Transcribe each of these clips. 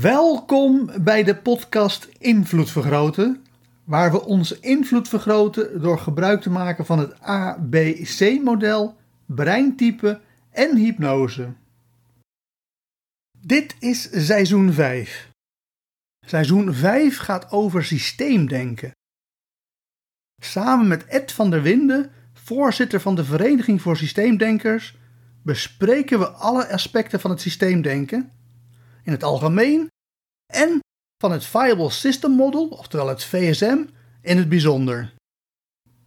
Welkom bij de podcast Invloed Vergroten, waar we onze invloed vergroten door gebruik te maken van het ABC-model, breintype en hypnose. Dit is seizoen 5. Seizoen 5 gaat over systeemdenken. Samen met Ed van der Winden, voorzitter van de Vereniging voor Systeemdenkers, bespreken we alle aspecten van het systeemdenken, in het algemeen, en van het Viable System Model, oftewel het VSM, in het bijzonder.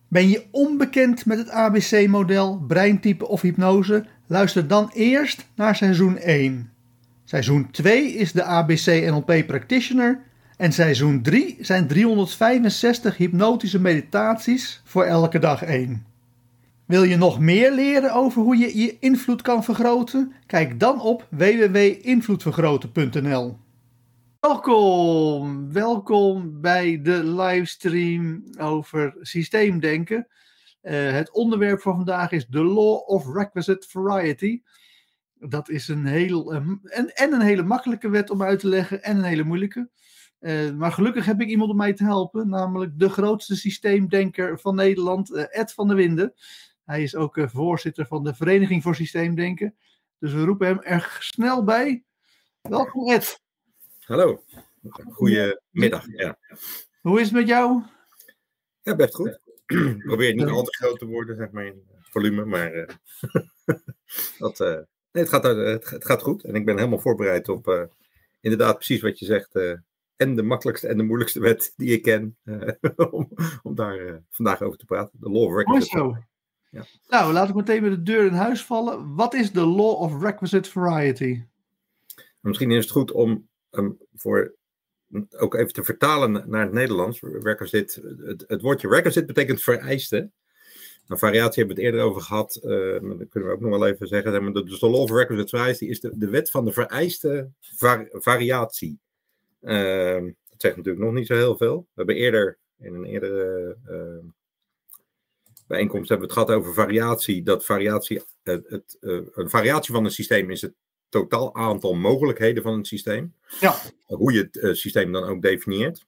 Ben je onbekend met het ABC-model, breintype of hypnose? Luister dan eerst naar seizoen 1. Seizoen 2 is de ABC NLP Practitioner en seizoen 3 zijn 365 hypnotische meditaties voor elke dag 1. Wil je nog meer leren over hoe je je invloed kan vergroten? Kijk dan op www.invloedvergroten.nl. Welkom, welkom bij de livestream over systeemdenken. Uh, het onderwerp van vandaag is de Law of Requisite Variety. Dat is een heel, uh, en, en een hele makkelijke wet om uit te leggen en een hele moeilijke. Uh, maar gelukkig heb ik iemand om mij te helpen, namelijk de grootste systeemdenker van Nederland, Ed van der Winden. Hij is ook voorzitter van de Vereniging voor Systeemdenken. Dus we roepen hem er snel bij. Welkom Ed. Hallo, goedemiddag. Ja. Hoe is het met jou? Ja, best goed. Ik probeer niet al te groot te worden, zeg maar, in volume, maar uh, dat, uh, nee, het, gaat, het, het, gaat goed. En ik ben helemaal voorbereid op inderdaad precies wat je zegt. en de makkelijkste en de moeilijkste wet die ik ken, om, om daar vandaag over te praten. De Law of. Ja. Nou, laat ik meteen met de deur in huis vallen. Wat is de Law of Requisite Variety? Misschien is het goed om um, voor ook even te vertalen naar het Nederlands. Requisite, het, het woordje requisite betekent vereiste. Nou, variatie hebben we het eerder over gehad. Uh, dat kunnen we ook nog wel even zeggen. Dus de law of requisite variety is de, de wet van de vereiste var, variatie. Uh, dat zegt natuurlijk nog niet zo heel veel. We hebben eerder in een eerdere uh, bijeenkomst hebben we het gehad over variatie. Dat variatie, het, het, een variatie van een systeem is het totaal aantal mogelijkheden van het systeem. Ja. Hoe je het uh, systeem dan ook definieert.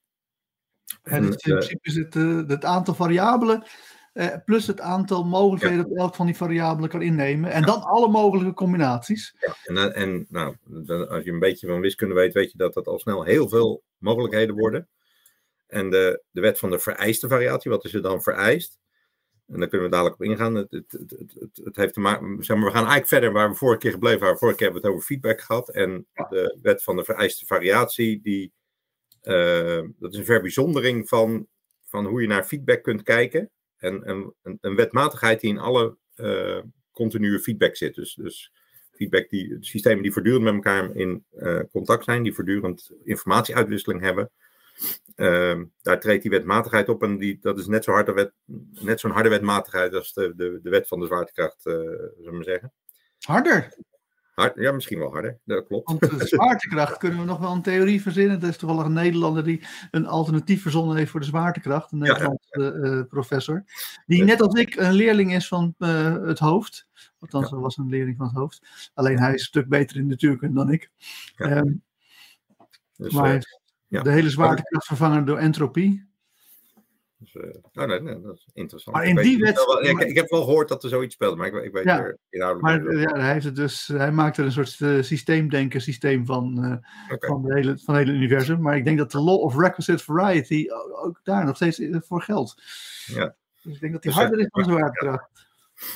En, in principe is het, het aantal variabelen plus het aantal mogelijkheden ja. dat elk van die variabelen kan innemen. En ja. dan alle mogelijke combinaties. Ja, en, en nou, als je een beetje van wiskunde weet, weet je dat dat al snel heel veel mogelijkheden worden. En de, de wet van de vereiste variatie, wat is er dan vereist? En daar kunnen we dadelijk op ingaan. Het, het, het, het, heeft te maken, zeg maar, we gaan eigenlijk verder waar we vorige keer gebleven waren. Vorige keer hebben we het over feedback gehad. En de wet van de vereiste variatie, die, uh, dat is een verbijzondering van, van hoe je naar feedback kunt kijken. En, en een, een wetmatigheid die in alle uh, continue feedback zit. Dus, dus feedback die, systemen die voortdurend met elkaar in uh, contact zijn, die voortdurend informatieuitwisseling hebben. Uh, daar treedt die wetmatigheid op en die, dat is net, zo harde wet, net zo'n harde wetmatigheid als de, de, de wet van de zwaartekracht, uh, zullen we zeggen. Harder? Hard, ja, misschien wel harder, dat klopt. Want de zwaartekracht kunnen we nog wel een theorie verzinnen. Er is toevallig een Nederlander die een alternatief verzonnen heeft voor de zwaartekracht, een Nederlandse ja, ja. uh, professor. Die net als ik een leerling is van het hoofd. Althans, hij was een leerling van het hoofd. Alleen hij is een stuk beter in natuurkunde dan ik. Um, dus, maar ja. De hele zwaartekracht vervangen door entropie. Dus, uh, oh nee, nee, dat is interessant. Maar in ik die wet. Ik, ik, heb wel gehoord dat er zoiets speelde, maar ik, ik weet ja, er inhoudelijk Maar ja, hij, heeft het dus, hij maakt er een soort uh, systeemdenken systeem van, uh, okay. van, de hele, van het hele universum. Maar ik denk dat de law of requisite variety ook daar nog steeds voor geldt. Ja. Dus ik denk dat die dus, harder is dan zwaartekracht. Ja.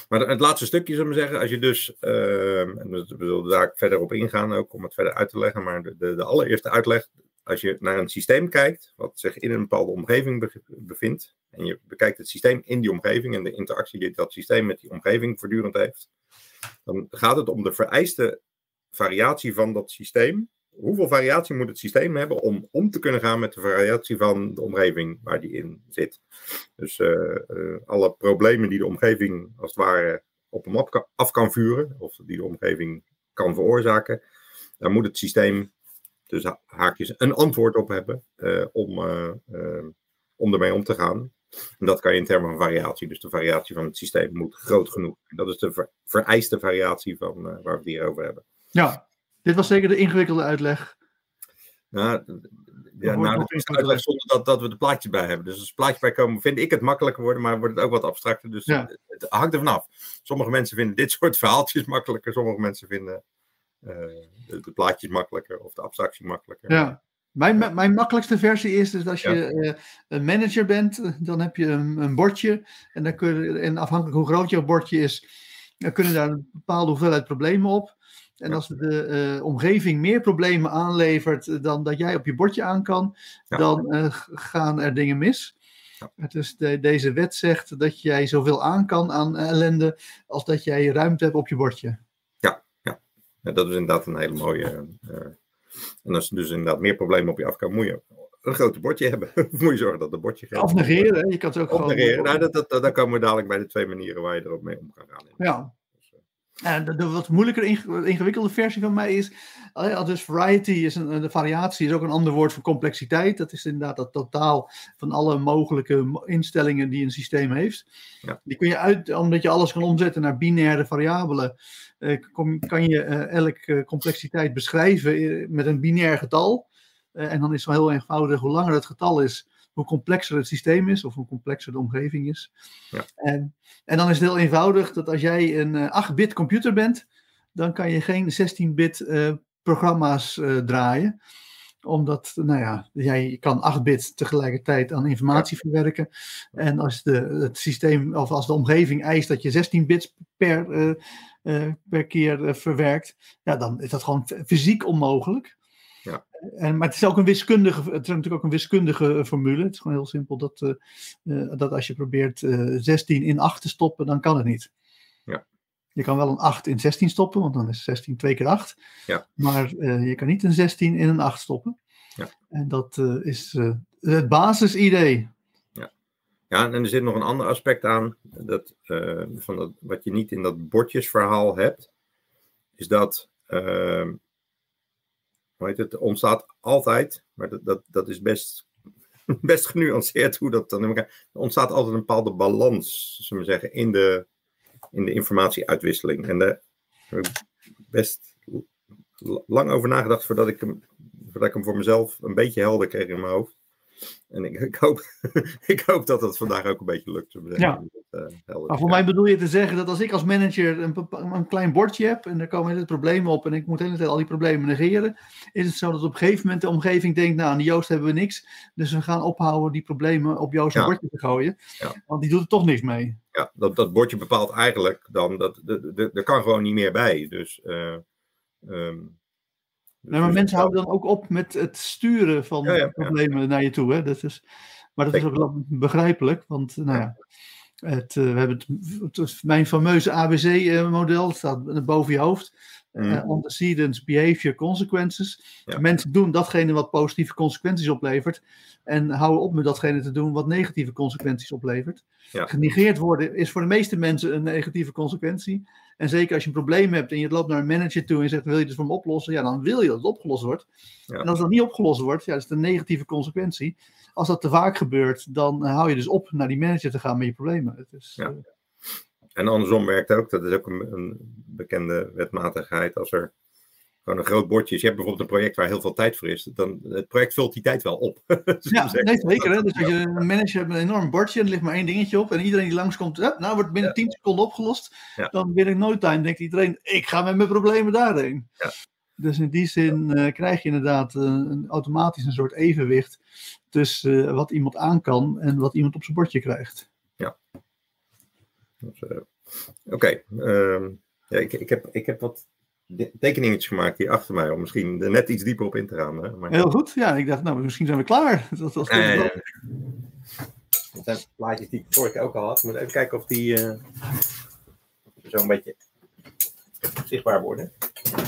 Maar het laatste stukje, zullen we zeggen, als je dus, uh, en we zullen daar verder op ingaan ook om het verder uit te leggen, maar de, de, de allereerste uitleg, als je naar een systeem kijkt, wat zich in een bepaalde omgeving bevindt, en je bekijkt het systeem in die omgeving en de interactie die dat systeem met die omgeving voortdurend heeft, dan gaat het om de vereiste variatie van dat systeem hoeveel variatie moet het systeem hebben om om te kunnen gaan met de variatie van de omgeving waar die in zit. Dus uh, uh, alle problemen die de omgeving als het ware op hem af kan vuren, of die de omgeving kan veroorzaken, daar moet het systeem dus haakjes een antwoord op hebben uh, om, om ermee om te gaan. En dat kan je in termen van variatie. Dus de variatie van het systeem moet groot genoeg. En dat is de ver, vereiste variatie van waar we het hier over hebben. Ja, dit was zeker de ingewikkelde uitleg. Nou, ja, nou, dat is uitleg zonder dat, dat we de plaatjes bij hebben. Dus als er plaatjes bij komen, vind ik het makkelijker worden, maar wordt het ook wat abstracter. Dus ja. het, hangt er vanaf. Sommige mensen vinden dit soort verhaaltjes makkelijker, sommige mensen vinden de, de, plaatjes makkelijker of de abstractie makkelijker. Ja. Mijn, mijn makkelijkste versie is dus als je ja. uh, een manager bent, dan heb je een, een bordje. En, dan kun je, en afhankelijk hoe groot jouw bordje is, dan kunnen daar een bepaalde hoeveelheid problemen op. En als de uh, omgeving meer problemen aanlevert dan dat jij op je bordje aan kan, ja. dan uh, gaan er dingen mis. Dus de, deze wet zegt dat jij zoveel aan kan aan ellende als dat jij ruimte hebt op je bordje. Dat is inderdaad een hele mooie. Uh, en als er dus inderdaad meer problemen op je afkomen, moet je een groot bordje hebben. moet je zorgen dat het bordje gaat. Of negeren, je kan het ook gewoon... Nou, dat, dat, dan komen we dadelijk bij de twee manieren waar je erop mee om kan gaan. Ja, en de, de, wat moeilijker ingewikkelde versie van mij is, dus variety is een, de variatie is ook een ander woord voor complexiteit. Dat is inderdaad het totaal van alle mogelijke instellingen die een systeem heeft. Ja. Die kun je uit, omdat je alles kan omzetten naar binaire variabelen, eh, kom, kan je eh, elke complexiteit beschrijven eh, met een binair getal. Eh, en dan is het wel heel eenvoudig, hoe langer het getal is, hoe complexer het systeem is of hoe complexer de omgeving is. Ja. En, en dan is het heel eenvoudig dat als jij een uh, 8-bit computer bent, dan kan je geen 16-bit uh, programma's draaien omdat, nou ja, jij kan 8 bit tegelijkertijd aan informatie verwerken. En als de, het systeem, of als de omgeving eist dat je 16 bits per, uh, uh, per keer uh, verwerkt, ja, dan is dat gewoon fysiek onmogelijk. Ja. En, maar het is ook een wiskundige, het is natuurlijk ook een wiskundige formule. Het is gewoon heel simpel dat, uh, dat als je probeert uh, 16 in 8 te stoppen, dan kan het niet. Je kan wel een 8 in 16 stoppen, want dan is 16 2 keer 8. Ja. Maar je kan niet een 16 in een 8 stoppen. Ja. En dat is het basisidee. Ja. ja, en er zit nog een ander aspect aan, dat, van dat, wat je niet in dat bordjesverhaal hebt, is dat ehm, Weet het, ontstaat altijd, maar dat, dat, dat is best, best genuanceerd hoe dat dan in elkaar. Er ontstaat altijd een bepaalde balans, zullen we zeggen, in de, in de informatieuitwisseling. En daar heb ik best lang over nagedacht voordat ik, hem, voordat ik hem voor mezelf een beetje helder kreeg in mijn hoofd. En ik, ik, hoop, ik hoop dat dat vandaag ook een beetje lukt. Ja. Dat, uh, maar voor mij bedoel je te zeggen dat als ik als manager een, een klein bordje heb en er komen hele problemen op en ik moet de hele tijd al die problemen negeren, is het zo dat op een gegeven moment de omgeving denkt, nou aan die Joost hebben we niks, dus we gaan ophouden die problemen op Joost ja. bordje te gooien, ja. want die doet er toch niks mee. Ja, dat, dat bordje bepaalt eigenlijk dan, dat er kan gewoon niet meer bij. Dus... Uh, um, Nee, maar mensen houden dan ook op met het sturen van ja, ja, problemen ja. naar je toe. Hè? Dat is, maar dat is ook wel begrijpelijk, want nou ja, het, uh, we hebben het, het, mijn fameuze ABC-model, staat boven je hoofd. Uh, antecedents, behavior, consequences. Mensen doen datgene wat positieve consequenties oplevert. En houden op met datgene te doen wat negatieve consequenties oplevert. Genegeerd worden is voor de meeste mensen een negatieve consequentie. En zeker als je een probleem hebt en je loopt naar een manager toe en zegt: Wil je dit voor me oplossen? Ja, dan wil je dat het opgelost wordt. Ja. En als dat niet opgelost wordt, ja, dat is een negatieve consequentie. Als dat te vaak gebeurt, dan hou je dus op naar die manager te gaan met je problemen. Het is, ja. uh... En andersom werkt ook, dat is ook een, een, bekende wetmatigheid. Als er gewoon een groot bordje is, je hebt bijvoorbeeld een project waar heel veel tijd voor is, dan het project vult die tijd wel op. ja, nee, zeker. Hè? Dus als je een manager hebt met een enorm bordje en er ligt maar één dingetje op en iedereen die langskomt, nou wordt binnen ja. 10 seconden opgelost, ja. dan binnen no time denkt iedereen, ik ga met mijn problemen daarheen. Ja. Dus in die zin uh, krijg je inderdaad uh, een, automatisch een soort evenwicht tussen uh, wat iemand aan kan en wat iemand op zijn bordje krijgt. Ja. Dus, Oké. Okay. Ehm, ja, ik, ik, heb, ik heb wat tekeningetjes gemaakt hier achter mij, om misschien er net iets dieper op in te gaan. Hè? Maar... Heel goed, ja, ik dacht, nou, misschien zijn we klaar. Dat was ja, Dat zijn plaatjes die ik vorige ook al had. Moet even kijken of die uh, zo een beetje zichtbaar worden.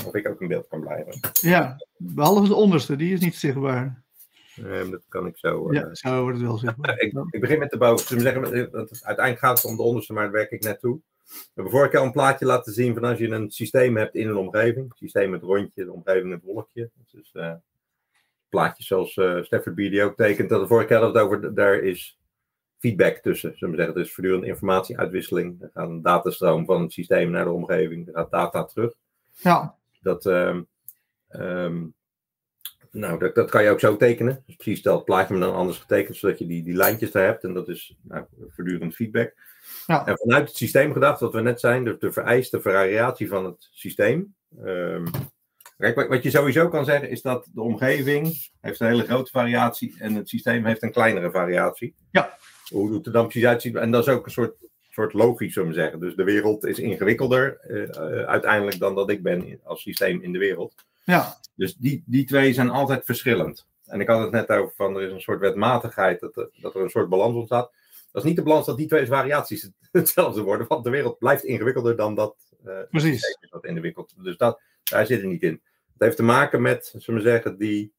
of ik ook in beeld kan blijven. Ja, behalve de onderste, die is niet zichtbaar. Ehm, dat kan ik zo. eh, Ja, zo wordt het wel zichtbaar. ik, ik begin met de bovenste. Zeggen, het- uiteindelijk gaat het om de onderste, maar daar werk ik net toe. We hebben vorige keer al een plaatje laten zien van als je een systeem hebt in een omgeving. Het systeem met rondje, de omgeving met wolkje. Dus eh plaatjes zoals eh Stafford BD ook tekent. Dat de vorige keer hadden we het over, daar is feedback tussen. Zullen we zeggen, er is voortdurend informatieuitwisseling. Er gaat een datastroom van het systeem naar de omgeving. Er gaat data terug. Ja, Dat, ehm, nou, dat, dat kan je ook zo tekenen. Dus precies dat plaatje, maar dan anders getekend, zodat je die, die lijntjes daar hebt. En dat is nou, voortdurend feedback. Ja. En vanuit het systeem gedacht, wat we net zijn, de, de vereiste variatie van het systeem. Ehm, kijk, wat, je sowieso kan zeggen, is dat de omgeving heeft een hele grote variatie en het systeem heeft een kleinere variatie. Ja. Hoe het er dan precies uitziet. En dat is ook een soort, soort logisch, zullen we zeggen. Dus de wereld is ingewikkelder eh, eh, uiteindelijk dan dat ik ben als systeem in de wereld. Ja, Dus die, die twee zijn altijd verschillend. En ik had het net over van er is een soort wetmatigheid, dat er, dat er een soort balans ontstaat. Dat is niet de balans dat die twee variaties hetzelfde worden, want de wereld blijft ingewikkelder dan dat het Precies. wat ingewikkeld. Dus dat, daar zit het niet in. Het heeft te maken met, zullen we zeggen, die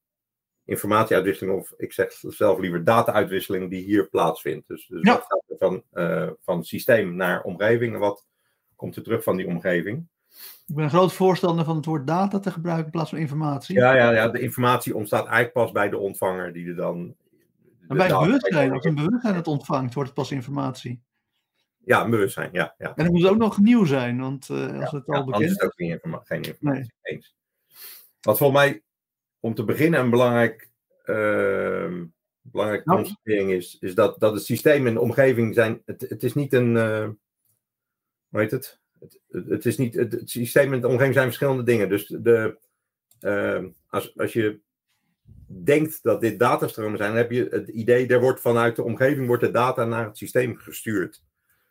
informatieuitwisseling, of ik zeg zelf liever data-uitwisseling, die hier plaatsvindt. Dus, dus Ja. wat gaat er van, eh, van systeem naar omgeving en wat komt er terug van die omgeving? Ik ben een groot voorstander van het woord data te gebruiken in plaats van informatie. Ja, ja, ja, de informatie ontstaat eigenlijk pas bij de ontvanger die er dan. maar bij het bewustzijn, als een bewustzijn het ontvangt, wordt het pas informatie. Ja, een bewustzijn, ja. ja. En het moet ook nog nieuw zijn, want eh, als het ja al anders bekend is is. het ook niet informa- geen informatie. Eens. Wat volgens mij om te beginnen een belangrijk, ehm belangrijke Nou. constatering is, is dat, dat het systeem en de omgeving zijn. Het, het is niet een. eh hoe heet het? Het, het, is niet, het, het systeem en de omgeving zijn verschillende dingen. Dus de, ehm, als, als je denkt dat dit datastromen zijn, dan heb je het idee, er wordt vanuit de omgeving wordt de data naar het systeem gestuurd.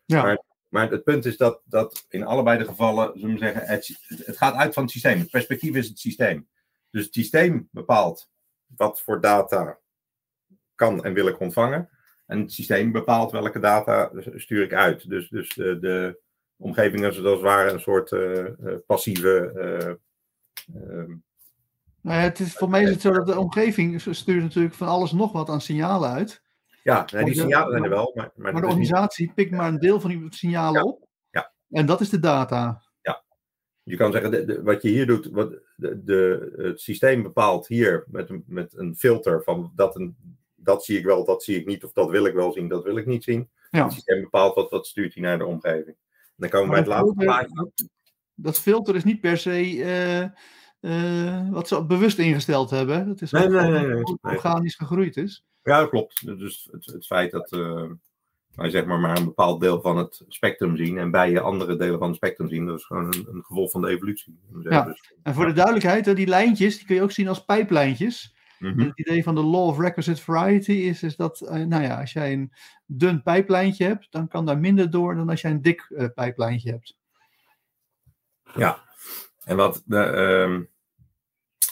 Ja. Maar, maar het punt is dat, dat in allebei de gevallen, zullen we zeggen, het, het gaat uit van het systeem. Het perspectief is het systeem. Dus het systeem bepaalt wat voor data kan en wil ik ontvangen. En het systeem bepaalt welke data stuur ik uit. Dus, dus de, de omgeving is als het ware een soort eh, eh, passieve. eh, ehm, ja, het is, voor mij is het zo dat de omgeving stuurt natuurlijk van alles nog wat aan signalen uit. ja, nee, die signalen zijn er wel. Maar, maar, Maar de niet- organisatie pikt maar een deel van die signalen Ja. op. Ja. En dat is de data. Je kan zeggen, de, de- wat je hier doet, wat de, de, het systeem bepaalt hier met een, met een filter van dat, een, dat zie ik wel, dat zie ik niet, of dat wil ik wel zien, dat wil ik niet zien. Ja. Het systeem bepaalt wat, wat stuurt hij naar de omgeving. Dan komen we bij het laatste dat plaatje. Dat filter is niet per se eh, eh, wat ze bewust ingesteld hebben. Dat is Nee, nee, nee, organisch gegroeid is. Ja, dat klopt. Dus het, het feit dat eh, wij zeg maar, maar een bepaald deel van het spectrum zien en bij je andere delen van het spectrum zien, dat is gewoon een, een gevolg van de evolutie. Ja. Dus, En voor de duidelijkheid, die lijntjes die kun je ook zien als pijplijntjes. Mhm. Het idee van de law of requisite variety is, is dat, eh, nou ja, als jij een dun pijplijntje hebt, dan kan daar minder door dan als jij een dik eh, pijplijntje hebt. Ja, en wat de, ehm,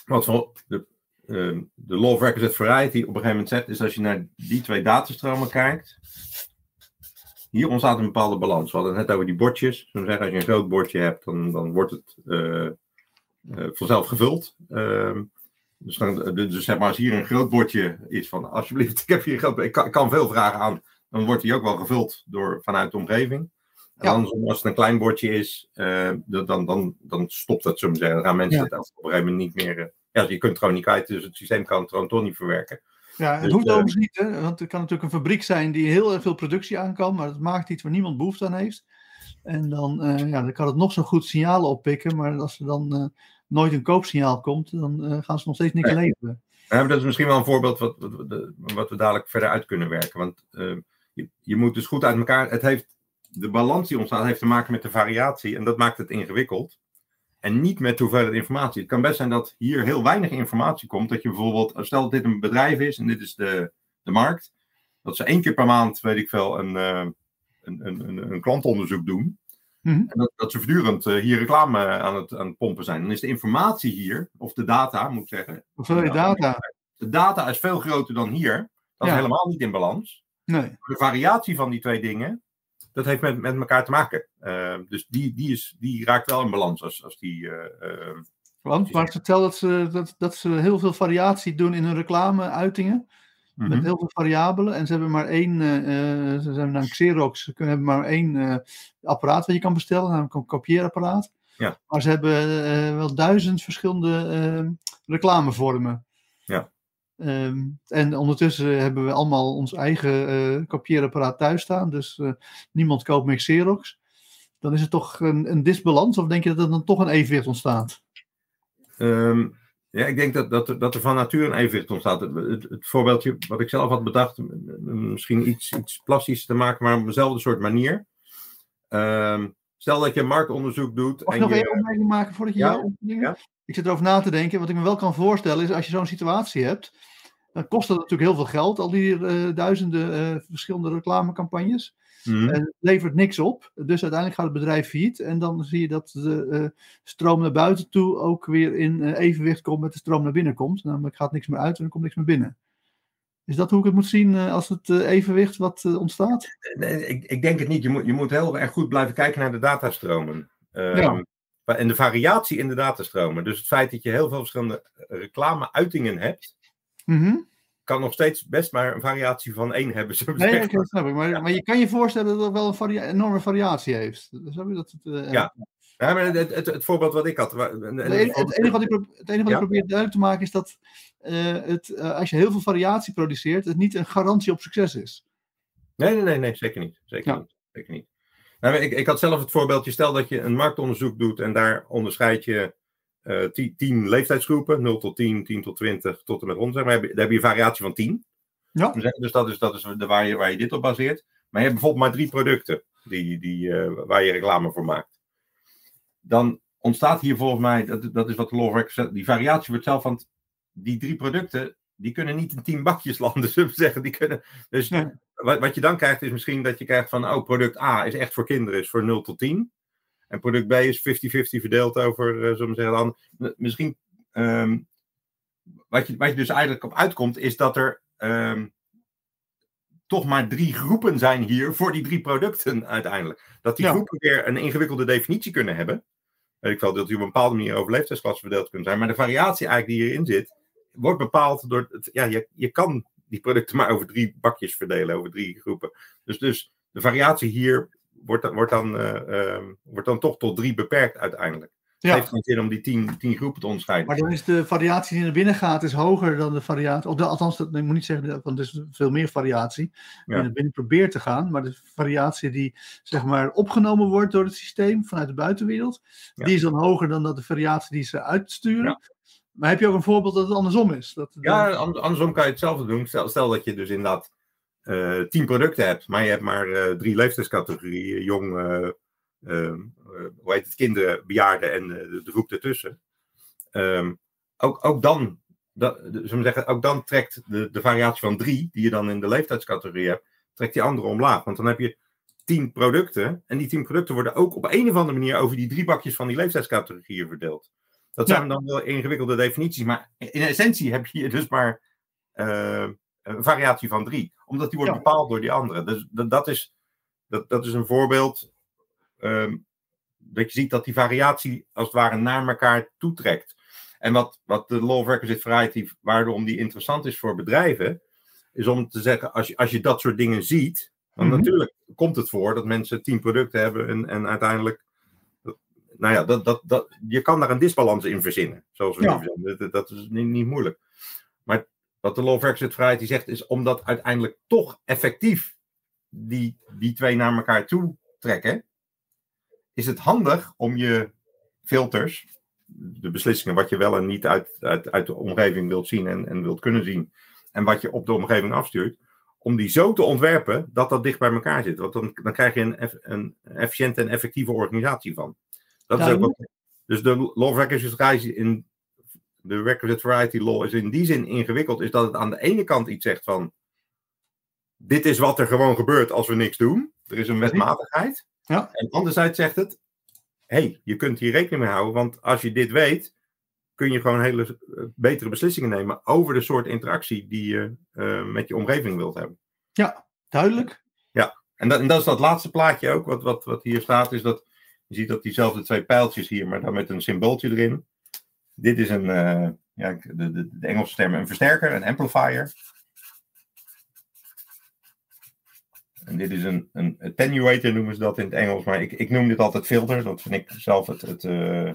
wat voor de, ehm, de law of requisite variety op een gegeven moment zegt, is als je naar die twee datastromen kijkt, hier ontstaat een bepaalde balans. We hadden het net over die bordjes. We zeggen, als je een groot bordje hebt, dan, dan wordt het eh, vanzelf gevuld. Ehm, dus, dan, dus zeg maar, als hier een groot bordje is van, alsjeblieft, ik heb hier een groot ik kan, ik kan veel vragen aan, dan wordt die ook wel gevuld door, vanuit de omgeving. En Ja. andersom, als het een klein bordje is, eh, dan, dan, dan, stopt het, zullen we zeggen. Dan gaan mensen Ja. het op een gegeven moment niet meer... eh, ja, je kunt het gewoon niet kwijt, dus het systeem kan het gewoon toch niet verwerken. Ja, het Dus, hoeft eh, overigens niet, hè, want er kan natuurlijk een fabriek zijn die heel erg veel productie aan kan, maar dat maakt iets waar niemand behoefte aan heeft. En dan, eh, ja, dan kan het nog zo goed signalen oppikken, maar als er dan eh, nooit een koopsignaal komt, dan eh, gaan ze nog steeds niks Nee. leveren. Ja, dat is misschien wel een voorbeeld wat, wat, we dadelijk verder uit kunnen werken. Want eh, je, je moet dus goed uit elkaar. Het heeft, de balans die ontstaat heeft te maken met de variatie. En dat maakt het ingewikkeld. En niet met hoeveelheid informatie. Het kan best zijn dat hier heel weinig informatie komt. Dat je bijvoorbeeld, stel dat dit een bedrijf is en dit is de, de markt. Dat ze één keer per maand, weet ik veel, een, eh, een, een, een, een klantonderzoek doen. Mhm. En dat, dat ze voortdurend eh, hier reclame aan het, aan het pompen zijn. Dan is de informatie hier, of de data moet ik zeggen, Hoeveelheid Ja. data? de data is veel groter dan hier. Dat is helemaal niet in balans. Nee. De variatie van die twee dingen, dat heeft met, met elkaar te maken. Uh, dus die, die, is, die raakt wel in balans als, als die uh, Want, maar vertel dat ze, dat, dat ze heel veel variatie doen in hun reclame-uitingen. Met Mhm. heel veel variabelen. En ze hebben maar één, eh, eh, ze zijn naar Xerox, ze kunnen- hebben maar één eh, apparaat wat je kan bestellen, namelijk een kopieerapparaat. Ja. Maar ze hebben wel duizend verschillende eh, reclamevormen. Ja. Ehm, en ondertussen hebben we allemaal ons eigen kopieerapparaat thuis staan. Dus niemand koopt meer Xerox. Dan is het toch een, een disbalans? Of denk je dat er dan toch een evenwicht ontstaat? Ehm, ja, ik denk dat, dat, er- dat er van nature een evenwicht ontstaat. Het, het, het voorbeeldje wat ik zelf had bedacht, misschien iets, iets plastisch te maken, maar op dezelfde soort manier. Ehm, stel dat je marktonderzoek doet. Mag ik en nog je, één opmerking maken voordat je Ja, ja. Ik zit erover na te denken. Wat ik me wel kan voorstellen is als je zo'n situatie hebt, dan kost dat natuurlijk heel veel geld, al die eh, duizenden eh, verschillende reclamecampagnes. Mhm. En het levert niks op. Dus uiteindelijk gaat het bedrijf failliet. En dan zie je dat de eh, stroom naar buiten toe ook weer in eh, evenwicht komt met de stroom naar binnen komt. Namelijk gaat niks meer uit en er komt niks meer binnen. Is dat hoe ik het moet zien eh, als het evenwicht wat ontstaat? Nee, ik, ik denk het niet. Je moet, je moet heel erg goed blijven kijken naar de datastromen. Ehm, Ja. En de variatie in de datastromen. Dus het feit dat je heel veel verschillende reclame-uitingen hebt, Mhm. Kan nog steeds best maar een variatie van één hebben. Zo Nee, snap ik. Maar, maar je kan je voorstellen dat het wel een varia- enorme variatie heeft. Snap je dat het, eh, Ja. Ja, maar het, het, het voorbeeld wat ik had. wa- en- en- Het enige, het enige wat ik, het enige wat ik probeer duidelijk te maken is dat eh, het, eh, als je heel veel variatie produceert, het niet een garantie op succes is. Nee, nee, nee, nee, zeker niet. Zeker niet. Zeker niet. Nou, ik, ik had zelf het voorbeeldje, stel dat je een marktonderzoek doet en daar onderscheid je eh, tien leeftijdsgroepen, 0 tot 10, 10 tot 20, tot en met 100. Zeg maar, daar heb je een variatie van 10. Ja. Dus dat is, dat is de, waar, je, waar je dit op baseert. Maar je hebt bijvoorbeeld maar drie producten die, die, eh, waar je reclame voor maakt. Dan ontstaat hier volgens mij, dat, dat is wat de law zegt, die variatie wordt zelf, want die drie producten, die kunnen niet in tien bakjes landen, zullen we zeggen. Die kunnen, dus Nee. wat, wat je dan krijgt is misschien dat je krijgt van, oh, product A is echt voor kinderen, is voor 0 tot 10. En product B is 50-50 verdeeld over, eh zullen we zeggen, dan, misschien, ehm, wat, je, wat je dus eigenlijk op uitkomt, is dat er ehm, toch maar drie groepen zijn hier voor die drie producten uiteindelijk. Dat die Ja. groepen weer een ingewikkelde definitie kunnen hebben. Weet ik wel, dat die op een bepaalde manier over leeftijdsklassen verdeeld kunnen zijn. Maar de variatie eigenlijk die hierin zit, wordt bepaald door. Het, ja, je, je kan die producten maar over drie bakjes verdelen, over drie groepen. Dus, dus de variatie hier wordt, dan- wordt, dan, eh, ehm, wordt dan toch tot drie beperkt uiteindelijk. Het Ja. heeft geen zin om die tien, tien groepen te onderscheiden. Maar dan is de variatie die naar binnen gaat, is hoger dan de variatie. Of de, althans, dat, ik moet niet zeggen, want er is veel meer variatie. Die Ja. naar binnen probeert te gaan. Maar de variatie die zeg maar opgenomen wordt door het systeem vanuit de buitenwereld, Ja. die is dan hoger dan dat de variatie die ze uitsturen. Maar heb je ook een voorbeeld dat het andersom is? Dat Ja, an- andersom kan je hetzelfde doen. Stel, stel dat je dus inderdaad tien producten hebt, maar je hebt maar eh, drie leeftijdscategorieën: jong, eh, ehm, eh, hoe heet het, kinderen, bejaarden en eh, de, de groep ertussen. Ehm, ook, ook, dan, dat, zullen we zeggen, ook dan trekt de, de variatie van drie, die je dan in de leeftijdscategorie hebt, trekt die andere omlaag. Want dan heb je tien producten en die tien producten worden ook op een of andere manier over die drie bakjes van die leeftijdscategorieën verdeeld. Dat Ja. zijn dan wel ingewikkelde definities, maar in essentie heb je dus maar eh, een variatie van drie. Omdat die wordt Ja. bepaald door die andere. Dus dat, dat, is, dat, dat is een voorbeeld ehm, dat je ziet dat die variatie als het ware naar elkaar toetrekt. En wat, wat de Law of Requisite Variety, waarom die interessant is voor bedrijven, is om te zeggen, als je, als je dat soort dingen ziet, want Mhm. natuurlijk komt het voor dat mensen tien producten hebben en, en uiteindelijk, nou ja, dat, dat, dat, je kan daar een disbalans in verzinnen, zoals we Ja. nu verzinnen. Dat, dat is niet, niet moeilijk. Maar wat de Law of Variety zegt, is omdat uiteindelijk toch effectief die, die twee naar elkaar toe trekken, is het handig om je filters, de beslissingen wat je wel en niet uit, uit, uit de omgeving wilt zien en, en wilt kunnen zien, en wat je op de omgeving afstuurt, om die zo te ontwerpen dat dat dicht bij elkaar zit. Want dan, dan krijg je een, een efficiënte en effectieve organisatie van. Dat is ook wat, dus de Law of Variety in de Requisite Variety Law is in die zin ingewikkeld, is dat het aan de ene kant iets zegt van dit is wat er gewoon gebeurt als we niks doen. Er is een wetmatigheid. Ja. En anderzijds zegt het, hey, je kunt hier rekening mee houden, want als je dit weet, kun je gewoon hele eh, betere beslissingen nemen over de soort interactie die je eh, met je omgeving wilt hebben. Ja, duidelijk. En dat, en dat is dat laatste plaatje ook, wat, wat, wat hier staat, is dat je ziet dat diezelfde twee pijltjes hier, maar dan met een symbooltje erin. Dit is een, uh, ja, de, de, de Engelse term, een versterker, een amplifier. En dit is een, een attenuator, noemen ze dat in het Engels. Maar ik, ik noem dit altijd filter. Dat vind ik zelf het, het, uh,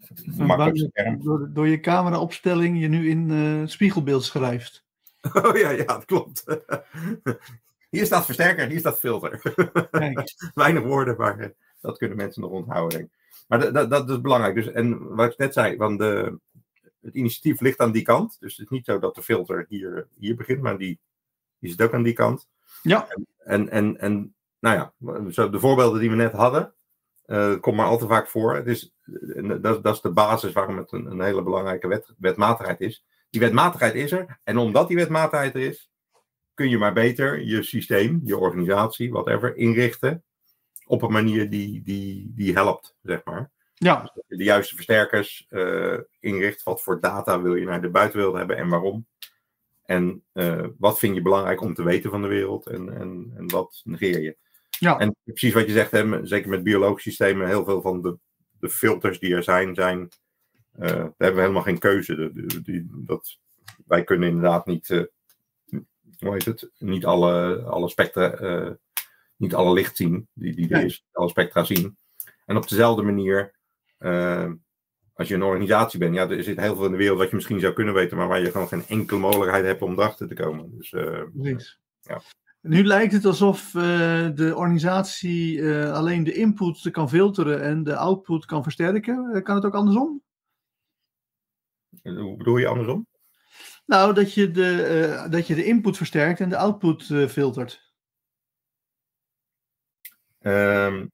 het makkelijkste term. Door, door je cameraopstelling je nu in uh, spiegelbeeld schrijft. Oh ja, ja, dat klopt. Hier staat versterker, hier staat filter. Weinig woorden, maar eh, dat kunnen mensen nog onthouden. Maar dat, dat, is belangrijk. Dus, en wat ik net zei, van de, het initiatief ligt aan die kant. Dus het is niet zo dat de filter hier, hier begint, maar die, die zit ook aan die kant. Ja. En, en, en, nou ja, de voorbeelden die we net hadden, uh, komt maar al te vaak voor. Het is, dat, dat is de basis waarom het een, een hele belangrijke wet, wetmatigheid is. Die wetmatigheid is er. En omdat die wetmatigheid er is, kun je maar beter je systeem, je organisatie, whatever, inrichten op een manier die, die, die helpt, zeg maar. Ja. Dus de juiste versterkers uh, inricht. Wat voor data wil je naar de buitenwereld hebben en waarom? En uh, wat vind je belangrijk om te weten van de wereld en, en, en wat negeer je? Ja. En precies wat je zegt, hè, zeker met biologische systemen, heel veel van de, de filters die er zijn, zijn uh, daar hebben we helemaal geen keuze. De, die, dat, wij kunnen inderdaad niet, hoe heet het, niet alle, alle spectra, niet alle licht zien, die, die er is, alle spectra zien. En op dezelfde manier als je een organisatie bent, ja, er zit heel veel in de wereld wat je misschien zou kunnen weten, maar waar je gewoon geen enkele mogelijkheid hebt om erachter te komen. Dus, uh, ja. Nu lijkt het alsof uh, de organisatie uh, alleen de input kan filteren en de output kan versterken. Kan het ook andersom? Hoe bedoel je andersom? Nou, dat je de, dat je de input versterkt en de output filtert. Um,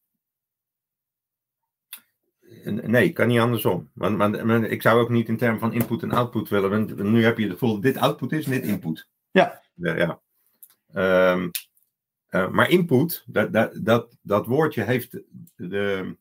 Nee, kan niet andersom. Want, maar, ik zou ook niet in termen van input en output willen. Want nu heb je het gevoel dat dit output is en dit input. Ja. ja, ja. Um, uh, maar input, dat, dat, dat, dat woordje heeft de,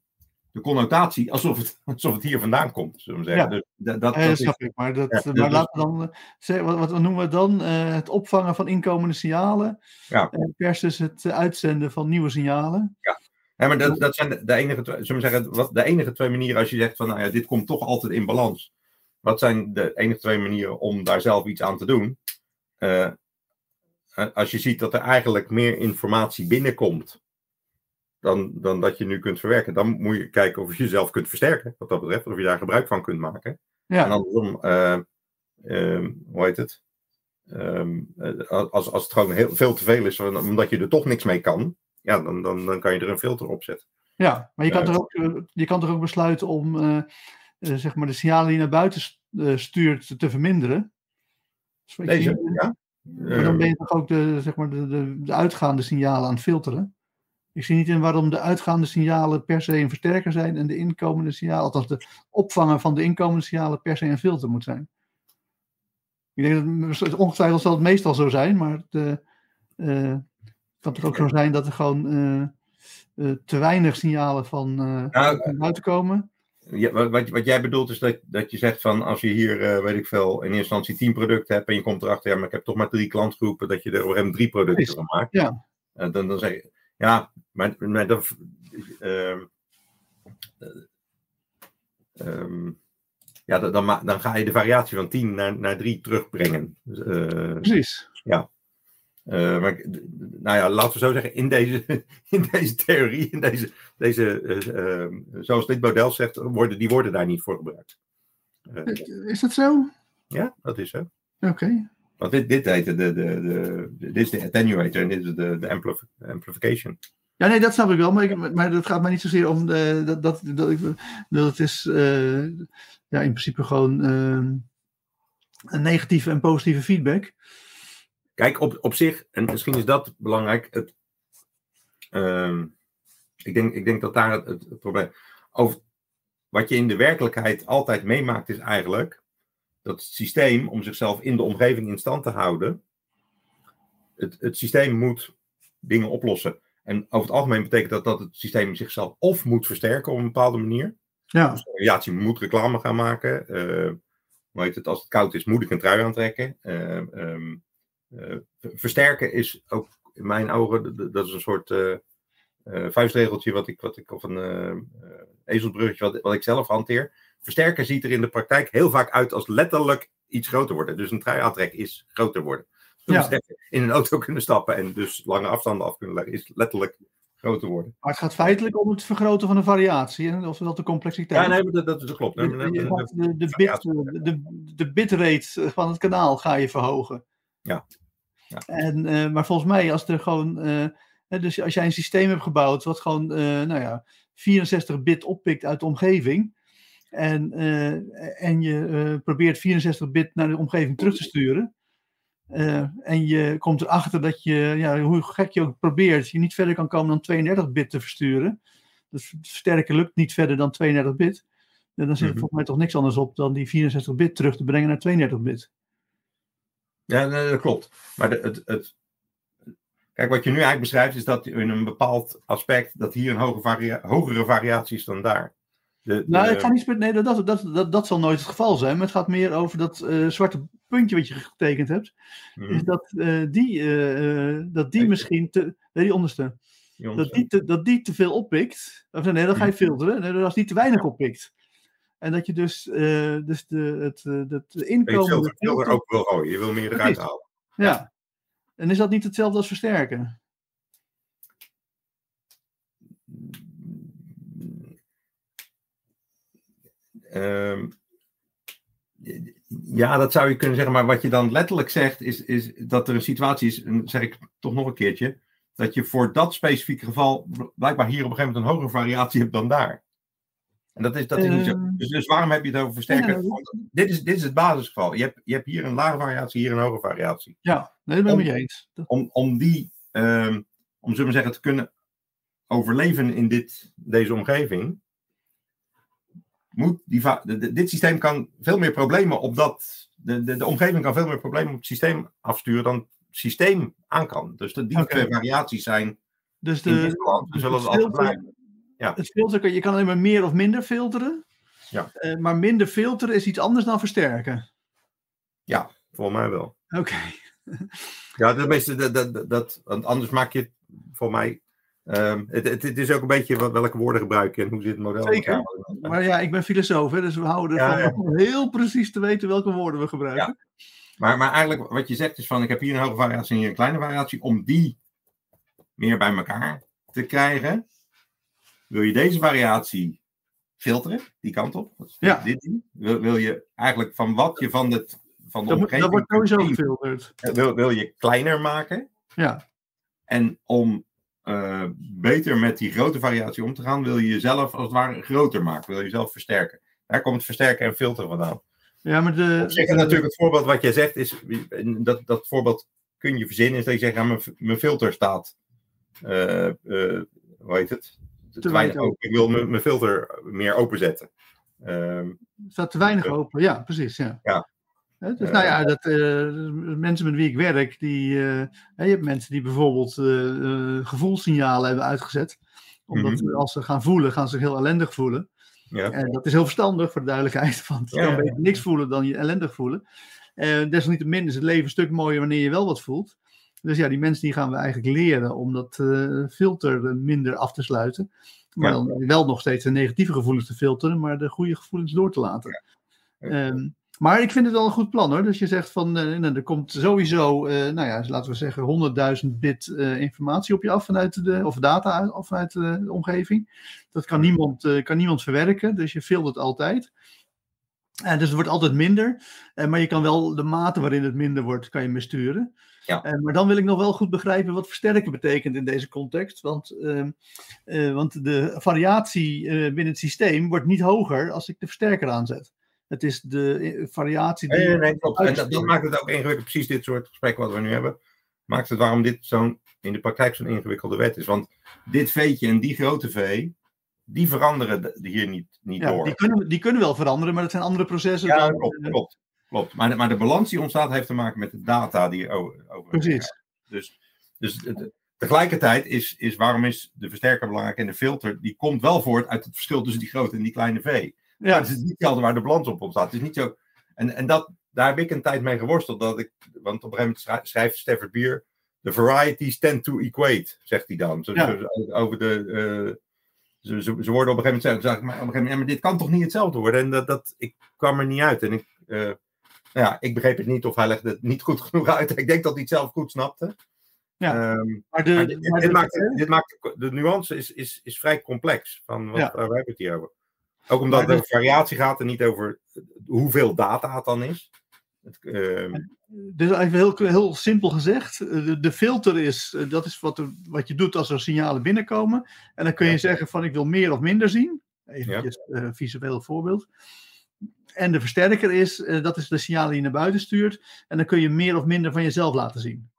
de connotatie alsof het, alsof het hier vandaan komt, zullen we zeggen. Ja, dus dat, dat, dat snap is, ik. Maar, dat, ja, maar dus, laten we dan zeggen, wat, wat noemen we dan? Uh, het opvangen van inkomende signalen ja. versus het uitzenden van nieuwe signalen. Ja. Ja, maar dat, dat zijn de, de enige, twee, zullen we zeggen, wat, de enige twee manieren als je zegt van, nou ja, dit komt toch altijd in balans. Wat zijn de enige twee manieren om daar zelf iets aan te doen? Als je ziet dat er eigenlijk meer informatie binnenkomt dan, dan dat je nu kunt verwerken, dan moet je kijken of je jezelf kunt versterken, wat dat betreft, of je daar gebruik van kunt maken. Ja. En andersom, uh, um, hoe heet het? Um, als, als het gewoon heel, veel te veel is, omdat je er toch niks mee kan, ja, dan, dan, dan kan je er een filter op zetten. Ja, maar je kan, er ook, je kan er ook besluiten om uh, zeg maar de signalen die je naar buiten stuurt te verminderen. Deze, ja. Maar dan ben je toch ook de, zeg maar de, de, de, uitgaande signalen aan het filteren. Ik zie niet in waarom de uitgaande signalen per se een versterker zijn en de inkomende signalen, althans de opvangen van de inkomende signalen per se een filter moet zijn. Ik denk dat ongetwijfeld zal het meestal zo zijn, maar de, uh, kan het ook zo zijn dat er gewoon uh, uh, te weinig signalen van uh, nou, buiten komen? Ja, wat, wat jij bedoelt is dat, dat je zegt van als je hier, weet ik veel, in eerste instantie tien producten hebt en je komt erachter, ja, maar ik heb toch maar drie klantgroepen, dat je er op een drie producten van maakt. Ja. dan, dan zeg je, ja, maar, maar dat, um, um, ja, dan, dan, ga je de variatie van 10 naar, naar 3 terugbrengen. Uh, Precies. Ja. Uh, maar, nou ja, laten we zo zeggen, in deze, in deze theorie, in deze, deze uh, uh, zoals dit model zegt, worden die woorden daar niet voor gebruikt. is dat zo? Ja, dat is zo. Oké. Okay. Want dit, dit heet de, de, de, dit is de attenuator en dit is de, de amplif amplification. Ja, nee, dat snap ik wel, maar, ik, maar dat gaat mij niet zozeer om de, dat, dat, dat, ik, dat het is ja, in principe gewoon een negatieve en positieve feedback. Kijk, op, op zich, en misschien is dat belangrijk, het, uh, ik, denk, ik denk dat daar het, het, probleem. Over, wat je in de werkelijkheid altijd meemaakt, is eigenlijk dat systeem, om zichzelf in de omgeving in stand te houden, het, het systeem moet dingen oplossen. En over het algemeen betekent dat dat het systeem zichzelf of moet versterken op een bepaalde manier. Ja. Dus de organisatie moet reclame gaan maken. Uh, hoe heet het, als het koud is, moet ik een trui aantrekken. Uh, um, uh, versterken is ook in mijn ogen, dat is een soort vuistregeltje wat ik, wat ik of een ezelbruggetje wat, wat ik zelf hanteer. Versterker ziet er in de praktijk heel vaak uit als letterlijk iets groter worden. Dus een trui-aantrek is groter worden. Dus Ja. in een auto kunnen stappen en dus lange afstanden af kunnen leggen, is letterlijk groter worden. Maar het gaat feitelijk om het vergroten van de variatie, hè? oftewel de complexiteit. Ja, nee, dat, dat, dat klopt. De, de, bit, de, de bitrate van het kanaal ga je verhogen. Ja. Ja. En, eh, maar volgens mij, als er gewoon. eh, hè, dus als jij een systeem hebt gebouwd wat gewoon, eh, nou ja, 64 bit oppikt uit de omgeving. En, eh, en je eh, probeert 64 bit naar de omgeving terug te sturen. eh, en je komt erachter dat je, ja, hoe gek je ook probeert, je niet verder kan komen dan 32 bit te versturen. Dus versterken lukt niet verder dan 32 bit. Ja, dan zit er Mhm. volgens mij toch niks anders op dan die 64 bit terug te brengen naar 32 bit. Ja, nee, dat klopt. Maar de, het, het, kijk, wat je nu eigenlijk beschrijft, is dat in een bepaald aspect, dat hier een hoge varia hogere variatie is dan daar. De, Nou, de- gaat niet, nee, dat, dat, dat, dat, dat zal nooit het geval zijn. Maar het gaat meer over dat eh, zwarte puntje wat je getekend hebt. Mhm. Is dat die, dat die misschien te. Nee, die onderste. Dat die, te, dat die te veel oppikt. Of nee, dan ga je filteren. Nee, als die te weinig oppikt. En dat je dus, eh, dus de, het, eh, je inkomen. filter, filter ook wil gooien. Je wil meer eruit halen. Ja. En is dat niet hetzelfde als versterken? Ehm, ja, dat zou je kunnen zeggen. Maar wat je dan letterlijk zegt, is, is dat er een situatie is, en zeg ik toch nog een keertje, dat je voor dat specifieke geval blijkbaar hier op een gegeven moment een hogere variatie hebt dan daar. En dat is, dat is niet zo. Eh. Dus, dus waarom heb je het over versterken? Ja, dit, is, dit is het basisgeval. Je hebt, je hebt hier een lage variatie, hier een hoge variatie. Ja, nee, dat ben ik je eens. Om, om die, ehm, om zullen we zeggen, te kunnen overleven in dit, deze omgeving, moet die, dit systeem kan veel meer problemen op dat, de, de, de omgeving kan veel meer problemen op het systeem afsturen dan het systeem aan kan. Dus de, die twee variaties zijn Dus de, land, we zullen het filter- blijven. Ja. Het je kan alleen maar meer of minder filteren. Ja. Eh, maar minder filteren is iets anders dan versterken. Volgens mij wel. Oké. Ja, dat, meeste, dat, dat, dat, want anders maak je het voor mij. Ehm, het, het, het is ook een beetje wat, welke woorden gebruik je en hoe zit het model. in Zeker. elkaar. Maar ja, ik ben filosoof, hè, dus we houden Ja, ervan om heel precies te weten welke woorden we gebruiken. Maar, maar eigenlijk wat je zegt is van ik heb hier een hoge variatie en hier een kleine variatie. Om die meer bij elkaar te krijgen, wil je deze variatie filteren, die kant op. Ja. Dit, wil, wil je eigenlijk van wat je van, het, van de Dat, omgeving dat wordt sowieso gefilterd. wil, wil je kleiner maken. Ja. En om eh, beter met die grote variatie om te gaan, wil je jezelf als het ware groter maken. Wil je jezelf versterken. Daar komt het versterken en filteren vandaan. ja, maar de, Op zich is natuurlijk het voorbeeld wat jij zegt, is, dat, dat voorbeeld kun je verzinnen, is dat je zegt, ja, mijn, mijn filter staat, eh, eh, hoe heet het? Te, weinig open. open. Ik wil mijn, mijn filter meer openzetten. Ehm staat te weinig open. Ja, precies. Ja. Ja. Dus Eh, nou ja, dat, eh, mensen met wie ik werk, die, eh, je hebt mensen die bijvoorbeeld eh, eh, gevoelssignalen hebben uitgezet. Omdat Mhm. als ze gaan voelen, gaan ze zich heel ellendig voelen. ja. En dat is heel verstandig voor de duidelijkheid, want je Ja, kan beter niks voelen dan je ellendig voelen. Eh desalniettemin is het leven een stuk mooier wanneer je wel wat voelt. Dus ja, die mensen die gaan we eigenlijk leren om dat eh, filter eh, minder af te sluiten. Maar Ja. dan wel nog steeds de negatieve gevoelens te filteren, maar de goede gevoelens door te laten. Ehm, maar ik vind het wel een goed plan hoor. Dus je zegt van, eh, nou, er komt sowieso, eh, nou ja, laten we zeggen 100.000 bit eh, informatie op je af vanuit de, of data uit- of vanuit de, omgeving. Dat kan niemand, kan niemand verwerken, dus je filtert altijd. En dus het wordt altijd minder, maar je kan wel de mate waarin het minder wordt, kan je besturen. Ja. Eh, maar dan wil ik nog wel goed begrijpen wat versterken betekent in deze context. Want, ehm, eh, want de variatie binnen het systeem wordt niet hoger als ik de versterker aanzet. Het is de eh, variatie die. Nee, nee, nee, klopt. En dat, maakt het ook ingewikkeld. Precies dit soort gesprekken wat we nu hebben, maakt het waarom dit zo'n in de praktijk zo'n ingewikkelde wet is. Want dit veetje en die grote vee, die veranderen hier niet, niet Ja, door. die, kunnen, die kunnen wel veranderen, maar dat zijn andere processen. Ja, dan, klopt. eh, klopt, klopt. Maar, de, maar de balans die ontstaat heeft te maken met de data die je over. Precies. Dus, dus tegelijkertijd is, is waarom is de versterker belangrijk en de filter, die komt wel voort uit het verschil tussen die grote en die kleine V. Ja, het is niet hetzelfde waar de balans op ontstaat. Het is niet zo. En, en dat, daar heb ik een tijd mee geworsteld. Dat ik, want op een gegeven moment schrijft, Stafford Beer. The varieties tend to equate, zegt hij dan. Zo, Ja. zo- over de, ze, ze, ze worden op een gegeven moment zeggen, maar, op een gegeven moment, ja, maar dit kan toch niet hetzelfde worden? En dat, dat, ik kwam er niet uit. En ik, uh, nou ja, ik begreep het niet of hij legde het niet goed genoeg uit. Ik denk dat hij het zelf goed snapte. Ja, Um, maar de, maar dit, maar dit de- maakt, dit maakt, de nuance is, is, is vrij complex. Van wat, Ja. waar hebben we het hier over? Ook omdat Maar het de- over variatie gaat en niet over hoeveel data het dan is. Het, ehm, Dus even heel, heel simpel gezegd, eh, de, de filter is, eh, dat is wat, er- wat je doet als er signalen binnenkomen. En dan kun je Ja. zeggen van ik wil meer of minder zien. Even een visueel voorbeeld. En de versterker is, eh, dat is de signalen die je naar buiten stuurt. En dan kun je meer of minder van jezelf laten zien.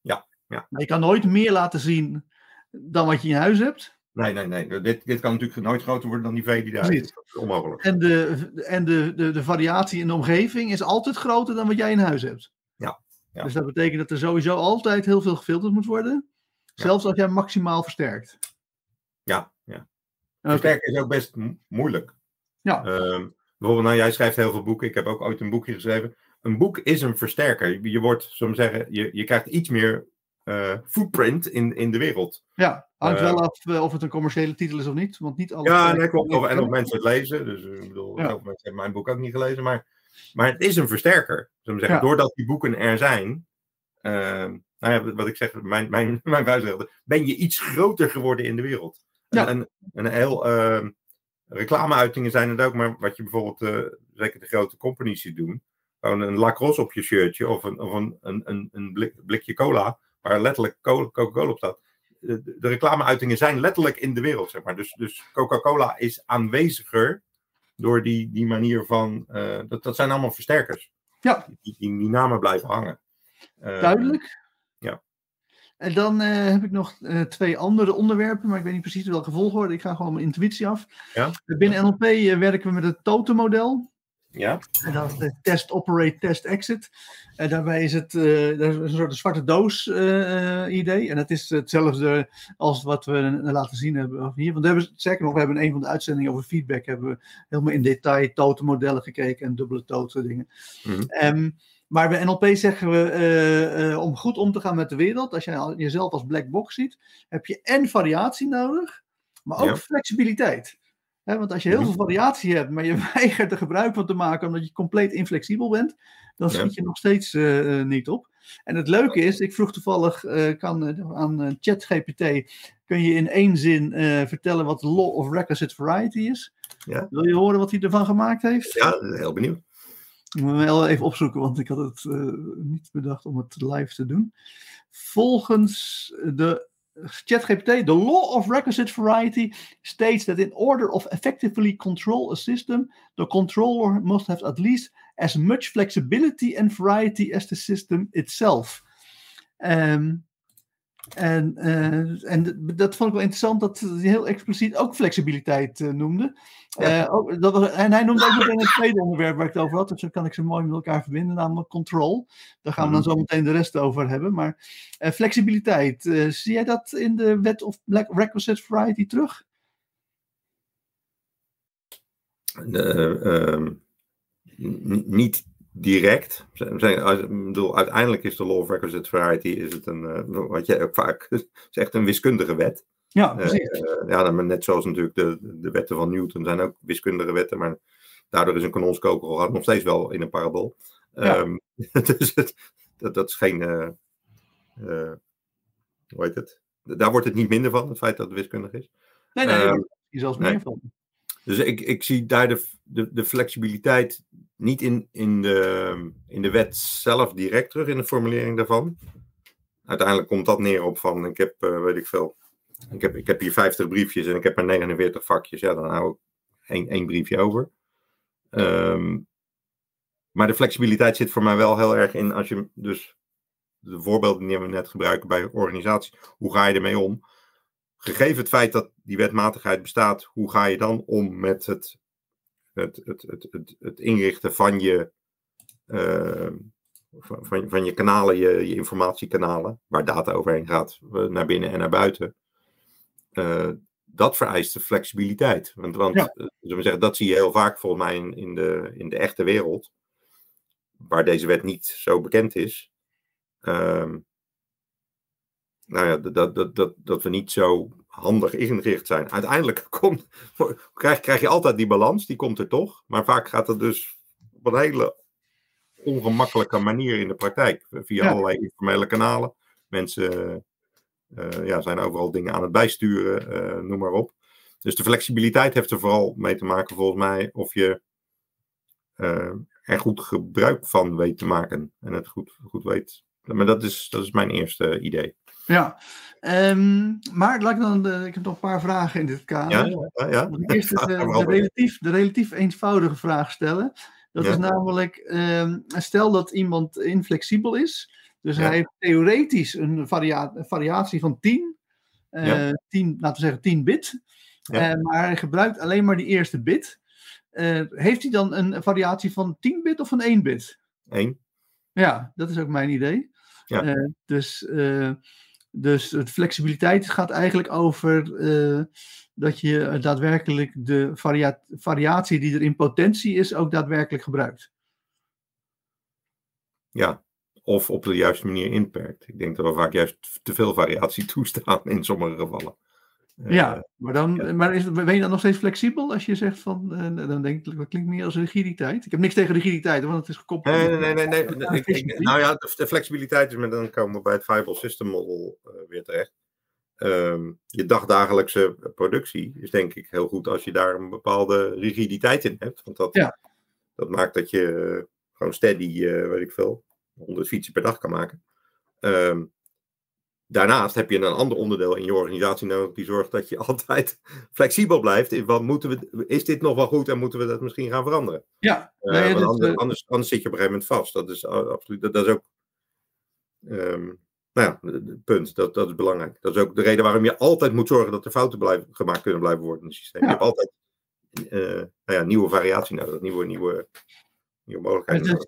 Ja, ja. Maar je kan nooit meer laten zien dan wat je in huis hebt. Nee, nee, nee. Dit, dit kan natuurlijk nooit groter worden dan die V die daar is. Dat is onmogelijk. En, de, en de, de, de variatie in de omgeving is altijd groter dan wat jij in huis hebt. Ja, ja. Dus dat betekent dat er sowieso altijd heel veel gefilterd moet worden. Zelfs als jij maximaal versterkt. Ja, ja. Versterken is ook best mo- moeilijk. Ja. Ehm, bijvoorbeeld, nou, jij schrijft heel veel boeken. Ik heb ook ooit een boekje geschreven. Een boek is een versterker. Je, wordt, we zeggen, je, je krijgt iets meer eh, footprint in, in de wereld. Ja, hangt Eh, wel af eh, of het een commerciële titel is of niet. Want niet alle. Ja, nee, klopt. Of, en of mensen het lezen. Dus ik bedoel, Ja. veel mensen hebben mijn boek ook niet gelezen. Maar, maar het is een versterker. Zullen we zeggen. Ja. Doordat die boeken er zijn. ehm, nou ja, wat ik zeg, mijn, mijn, mijn ben je iets groter geworden in de wereld. Ja. En, en een heel ehm, reclameuitingen zijn het ook, maar wat je bijvoorbeeld, zeker de grote companies ziet doen, gewoon een lacrosse op je shirtje of een, of een, een, een blik- blikje cola, waar letterlijk Co- Coca-Cola op staat. De, de- reclameuitingen zijn letterlijk in de wereld, zeg maar. Dus, dus Coca-Cola is aanweziger door die, die manier van, eh, dat, dat zijn allemaal versterkers. Ja. Die, die, die namen blijven hangen. Eh, Duidelijk. ja. En dan eh, heb ik nog twee andere onderwerpen, maar ik weet niet precies welke volgorde. Ik ga gewoon mijn intuïtie af. Ja. Binnen NLP werken we met het totenmodel. Ja, En dat is de test, operate, test, exit. En daarbij is het eh, dat is een soort zwarte doos eh, eh, idee. En het is hetzelfde als wat we laten zien hebben hier. Want we hebben, zeker nog, we hebben in een van de uitzendingen over feedback hebben we helemaal in detail totenmodellen gekeken en dubbele toten dingen. Mhm. Ehm, maar bij NLP zeggen we, om goed om te gaan met de wereld, als je jezelf als black box ziet, heb je en variatie nodig, maar ook Ja. flexibiliteit. Want als je heel veel variatie hebt, maar je weigert er gebruik van te maken omdat je compleet inflexibel bent, dan Ja. schiet je nog steeds eh, eh, niet op. En het leuke is, ik vroeg toevallig eh, kan, eh, aan ChatGPT, kun je in één zin vertellen wat law of requisite variety is? Ja. Wil je horen wat hij ervan gemaakt heeft? ja heel benieuwd. Ik moet hem wel even opzoeken, want ik had het niet bedacht om het live te doen. Volgens de ChatGPT, the law of requisite variety states that in order of effectively control a system, the controller must have at least as much flexibility and variety as the system itself. Ehm, en, eh, en dat vond ik wel interessant dat hij heel expliciet ook flexibiliteit eh, noemde. Ja. Eh, ook, dat was, en hij noemde ook meteen het tweede onderwerp waar ik het over had. Dus dan kan ik ze mooi met elkaar verbinden, namelijk control. Daar gaan we dan Mhm. zo meteen de rest over hebben. Maar flexibiliteit, zie jij dat in de wet of Black Requisite Variety terug? De, ehm, niet direct. Ik bedoel, uiteindelijk is de law of requisite variety is het een, eh, wat jij ook vaak zegt, een wiskundige wet. Ja, Eh, precies. eh, ja, net zoals natuurlijk de, de wetten van Newton zijn ook wiskundige wetten, maar daardoor is een kanonskogel gaat nog steeds wel in een parabool. Ja. Ehm, dus het, dat, dat is geen, hoe heet het? Daar wordt het niet minder van, het feit dat het wiskundig is. nee, nee, ehm, hier zelfs nee. meer van. Dus ik, ik zie daar de, de, de flexibiliteit niet in, in, de, in de wet zelf direct terug, in de formulering daarvan. Uiteindelijk komt dat neer op van, ik heb, eh, weet ik veel, ik heb, ik heb hier 50 briefjes en ik heb maar 49 vakjes. Ja, dan hou ik één, één briefje over. Ehm, maar de flexibiliteit zit voor mij wel heel erg in, als je dus, de voorbeelden die we net gebruiken bij organisaties, hoe ga je ermee om? Gegeven het feit dat die wetmatigheid bestaat, hoe ga je dan om met het, het, het, het, het, het inrichten van je, eh, van, van, van je kanalen, je, je informatiekanalen, waar data overheen gaat, eh, naar binnen en naar buiten? Eh, dat vereist de flexibiliteit. Want, want Ja. zullen we zeggen, dat zie je heel vaak volgens mij in, in, de, in de echte wereld, waar deze wet niet zo bekend is. Ehm, nou ja, dat, dat, dat, dat we niet zo handig ingericht zijn. Uiteindelijk komt, krijg, krijg je altijd die balans, die komt er toch. Maar vaak gaat het dus op een hele ongemakkelijke manier in de praktijk. Via allerlei informele kanalen. Mensen uh, ja, zijn overal dingen aan het bijsturen, uh, noem maar op. Dus de flexibiliteit heeft er vooral mee te maken, volgens mij, of je uh, er goed gebruik van weet te maken. En het goed, goed weet. Maar dat is, dat is mijn eerste idee. Ja, um, maar laat ik dan, de, ik heb nog een paar vragen in dit kader. Ja, ja, ja. Eerst de, de, relatief, de relatief eenvoudige vraag stellen. Dat is namelijk, um, stel dat iemand inflexibel is, dus hij heeft theoretisch een, varia variatie van 10, uh, 10, laten we zeggen 10 bit, uh, maar hij gebruikt alleen maar die eerste bit. Uh, heeft hij dan een variatie van 10 bit of van 1 bit? 1. Ja, dat is ook mijn idee. Ja. Dus, dus het flexibiliteit gaat eigenlijk over uh, dat je daadwerkelijk de varia variatie die er in potentie is, ook daadwerkelijk gebruikt. Ja, of op de juiste manier inperkt. Ik denk dat we vaak juist te veel variatie toestaan in sommige gevallen. Ja, eh, maar, dan, maar is, ben je dan nog steeds flexibel als je zegt van, uh, dan denk ik, dat klinkt meer als rigiditeit. Ik heb niks tegen rigiditeit, want het is gekoppeld. Nee, nee, nee. nee, nee, ik, nou ja, de, flexibiliteit is, met dan komen we bij het Viable System Model uh, weer terecht. Um, je dagdagelijkse productie is denk ik heel goed als je daar een bepaalde rigiditeit in hebt. Want dat, ja. dat maakt dat je gewoon steady, weet ik veel, 100 fietsen per dag kan maken. Um, Daarnaast heb je een ander onderdeel in je organisatie nodig die zorgt dat je altijd flexibel blijft. In wat moeten we, is dit nog wel goed en moeten we dat misschien gaan veranderen? Ja, uh, nee, anders, uh... anders, anders, zit je op een gegeven moment vast. Dat is absoluut, dat, dat is ook, um, nou ja, het punt. Dat, dat is belangrijk. Dat is ook de reden waarom je altijd moet zorgen dat er fouten blijven, gemaakt kunnen blijven worden in het systeem. Ja. Je hebt altijd uh, nou ja, nieuwe variatie nodig, nieuwe, nieuwe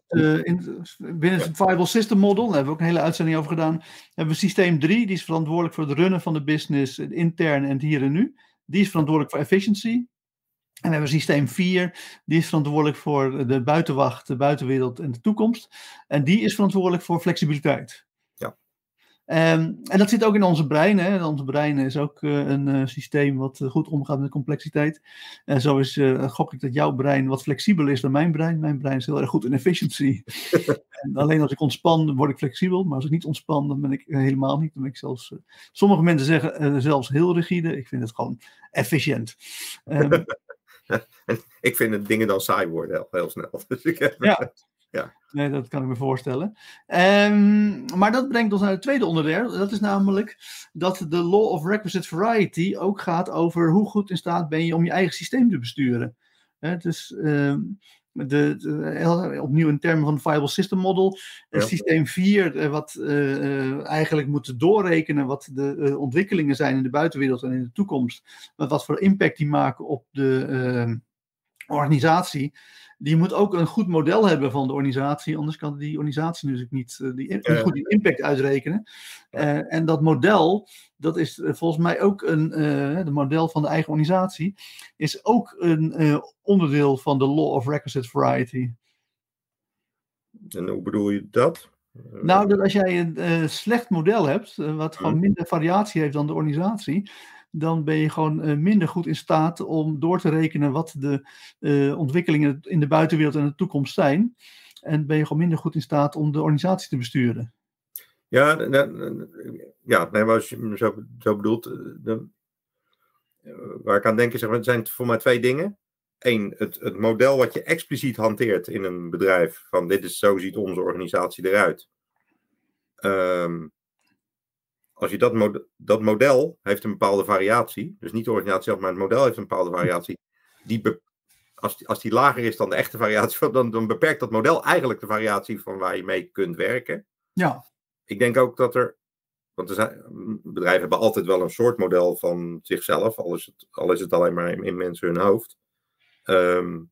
uh, in, binnen het Viable System Model, daar hebben we ook een hele uitzending over gedaan, hebben we systeem 3, die is verantwoordelijk voor het runnen van de business, intern en het hier en nu. Die is verantwoordelijk voor efficiency. En we hebben systeem 4, die is verantwoordelijk voor de buitenwacht, de buitenwereld en de toekomst. En die is verantwoordelijk voor flexibiliteit. Um, en dat zit ook in onze brein. Hè. Onze brein is ook uh, een uh, systeem wat uh, goed omgaat met complexiteit. En zo is, gok ik dat jouw brein wat flexibeler is dan mijn brein. Mijn brein is heel erg goed in efficiency. en alleen als ik ontspan, word ik flexibel. Maar als ik niet ontspan, dan ben ik helemaal niet. Dan ben ik zelfs, sommige mensen zeggen zelfs heel rigide. Ik vind het gewoon efficiënt. Um, ik vind het dingen dan saai worden heel, heel snel. Dus ik heb, ja. Ja. Nee, dat kan ik me voorstellen. Um, maar dat brengt ons naar het tweede onderdeel. Dat is namelijk dat de Law of Requisite Variety ook gaat over hoe goed in staat ben je om je eigen systeem te besturen. He, dus um, de, de, opnieuw in termen van het Viable System Model. Ja. Systeem 4, eh, wat uh, eigenlijk moet doorrekenen wat de uh, ontwikkelingen zijn in de buitenwereld en in de toekomst. Met wat voor impact die maken op de ehm, organisatie die moet ook een goed model hebben van de organisatie, anders kan die organisatie natuurlijk niet, uh, die, niet goed die impact uitrekenen. Uh, en dat model, dat is uh, volgens mij ook een, de model van de eigen organisatie, is ook een onderdeel van de Law of Requisite Variety. En hoe bedoel je dat? Nou, dat als jij een slecht model hebt, wat gewoon minder variatie heeft dan de organisatie, dan ben je gewoon uh, minder goed in staat om door te rekenen wat de uh, ontwikkelingen in de buitenwereld en de toekomst zijn. En ben je gewoon minder goed in staat om de organisatie te besturen. Ja, ja nee, maar als je zo, zo bedoelt, eh, waar ik aan denk is, er zijn voor mij twee dingen. Eén, het, het model wat je expliciet hanteert in een bedrijf, van dit is zo ziet onze organisatie eruit. Um, als je dat, mod dat model heeft een bepaalde variatie, dus niet de organisatie zelf, maar het model heeft een bepaalde variatie, die als, die, als die lager is dan de echte variatie, dan, dan beperkt dat model eigenlijk de variatie van waar je mee kunt werken. Ja. Ik denk ook dat er, want er zijn, bedrijven hebben altijd wel een soort model van zichzelf, al is het, al is het alleen maar in, in mensen hun hoofd. Um,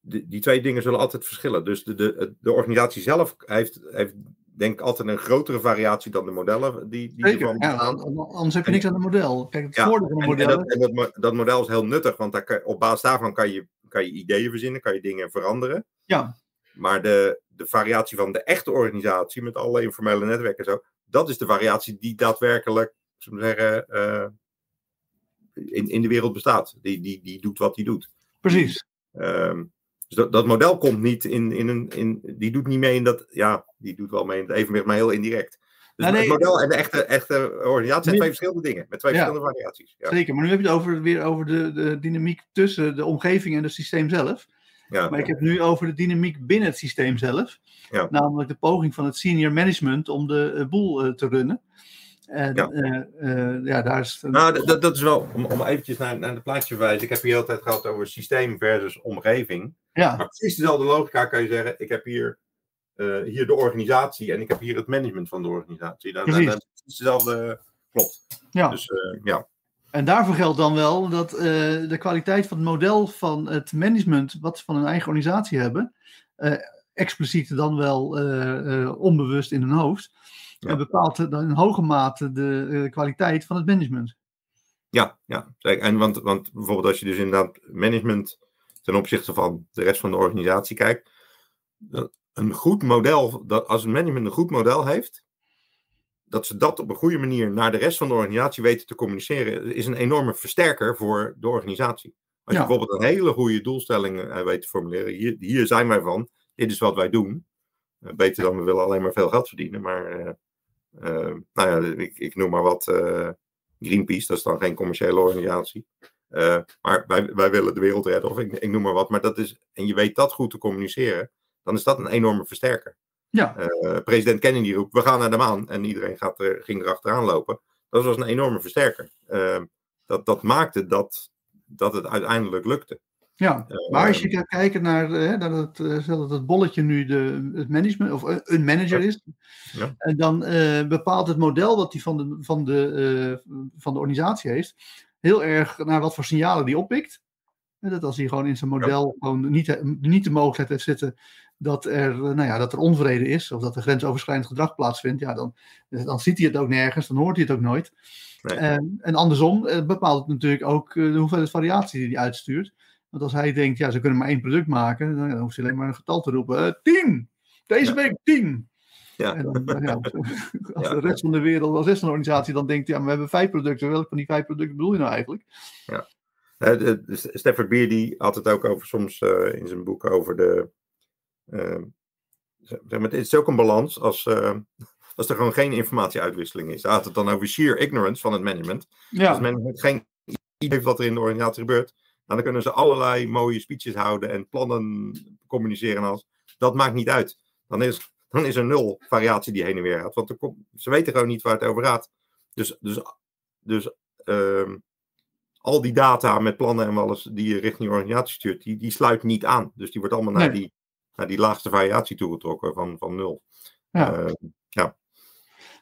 die, die twee dingen zullen altijd verschillen. Dus de, de, de organisatie zelf heeft, heeft denk altijd een grotere variatie dan de modellen die, die Zeker, ja, anders heb je niks aan het model. Kijk, het ja, voordeel van een model... En, dat, en dat, dat, model is heel nuttig, want daar kan, op basis daarvan kan je, kan je ideeën verzinnen, kan je dingen veranderen. Ja. Maar de, de variatie van de echte organisatie, met alle informele netwerken en zo, dat is de variatie die daadwerkelijk zullen we zeggen, eh, in, in de wereld bestaat. Die, die, die doet wat hij doet. Precies. Ehm, dus dat, dat model komt niet in, in een. In, die doet niet mee in dat. Ja, die doet wel mee in het evenwicht, maar heel indirect. Dus Nou, nee. het model en de echte, echte organisatie zijn twee verschillende dingen. Met twee Ja. verschillende variaties. Ja. Zeker, maar nu heb je het over, weer over de, de dynamiek tussen de omgeving en het systeem zelf. Ja. Maar ik heb het nu over de dynamiek binnen het systeem zelf. Ja. Namelijk de poging van het senior management om de eh, boel eh, te runnen. En Ja. ja, ja daar is. Nou, dat- dat, dat is wel, om, om eventjes naar, naar de plaatje te wijzen. Ik heb hier altijd gehad over systeem versus omgeving. Ja, Maar precies dezelfde logica kan je zeggen. Ik heb hier, eh, hier de organisatie en ik heb hier het management van de organisatie. Dan, Precies. dezelfde. Klopt. ja. Dus eh, ja. En daarvoor geldt dan wel dat eh, de kwaliteit van het model van het management, wat ze van hun eigen organisatie hebben, eh, expliciet dan wel eh, eh, onbewust in hun hoofd, Ja. eh, bepaalt dan in hoge mate de eh, kwaliteit van het management. Ja, ja. En want, want bijvoorbeeld als je dus inderdaad management ten opzichte van de rest van de organisatie kijkt. Een goed model, dat als een management een goed model heeft, dat ze dat op een goede manier naar de rest van de organisatie weten te communiceren, is een enorme versterker voor de organisatie. Als je Ja. bijvoorbeeld een hele goede doelstelling eh, weet te formuleren, hier, hier zijn wij van, dit is wat wij doen. Eh, beter dan we willen alleen maar veel geld verdienen, maar eh, nou ja, ik, ik noem maar wat. Greenpeace, dat is dan geen commerciële organisatie. Eh, maar wij, wij willen de wereld redden, of ik, ik noem maar wat. Maar dat is, en je weet dat goed te communiceren, dan is dat een enorme versterker. Ja, Eh, president Kennedy roept, we gaan naar de maan. En iedereen gaat er, ging erachteraan lopen. Dat was een enorme versterker. Eh, dat, dat maakte dat, dat het uiteindelijk lukte. ja. Maar als je gaat kijken naar, dat, het, dat het bolletje nu de, het management of een manager is, Ja. en dan bepaalt het model wat hij van de, van, de, van de organisatie heeft, heel erg naar wat voor signalen die oppikt. En dat als hij gewoon in zijn model gewoon niet, niet de mogelijkheid heeft zitten dat er, eh, nou ja, dat er onvrede is, of dat er grensoverschrijdend gedrag plaatsvindt, ja, dan, dan ziet hij het ook nergens, dan hoort hij het ook nooit. Nee. En, en andersom eh, bepaalt het natuurlijk ook eh, de hoeveelheid variatie die hij uitstuurt. Want als hij denkt, ja, ze kunnen maar één product maken, dan, hoeft hij alleen maar een getal te roepen. eh, tien! Deze Ja. week tien! Ja. En dan, nou ja, als Ja. de rest van de wereld, als de rest van de organisatie dan denkt, ja, maar we hebben vijf producten. Welke van die vijf producten bedoel je nou eigenlijk? Eh, de- de- Stafford Beer die had het ook over soms eh, in zijn boek over de. eh, zeg maar, het is ook een balans als, eh, als er gewoon geen informatieuitwisseling is. Hij had het dan over sheer ignorance van het management. Ja, Als men geen idee heeft wat er in de organisatie gebeurt, dan kunnen ze allerlei mooie speeches houden en plannen communiceren en alles. Dat maakt niet uit. Dan is, dan is er nul variatie die heen en weer gaat. Want er komt, ze weten gewoon niet waar het over gaat. Dus, dus, dus ehm, al die data met plannen en alles die je richting je organisatie stuurt, die, die sluit niet aan. Dus die wordt allemaal naar, Nee. die, naar die laagste variatie toegetrokken van, van nul. ja. Eh,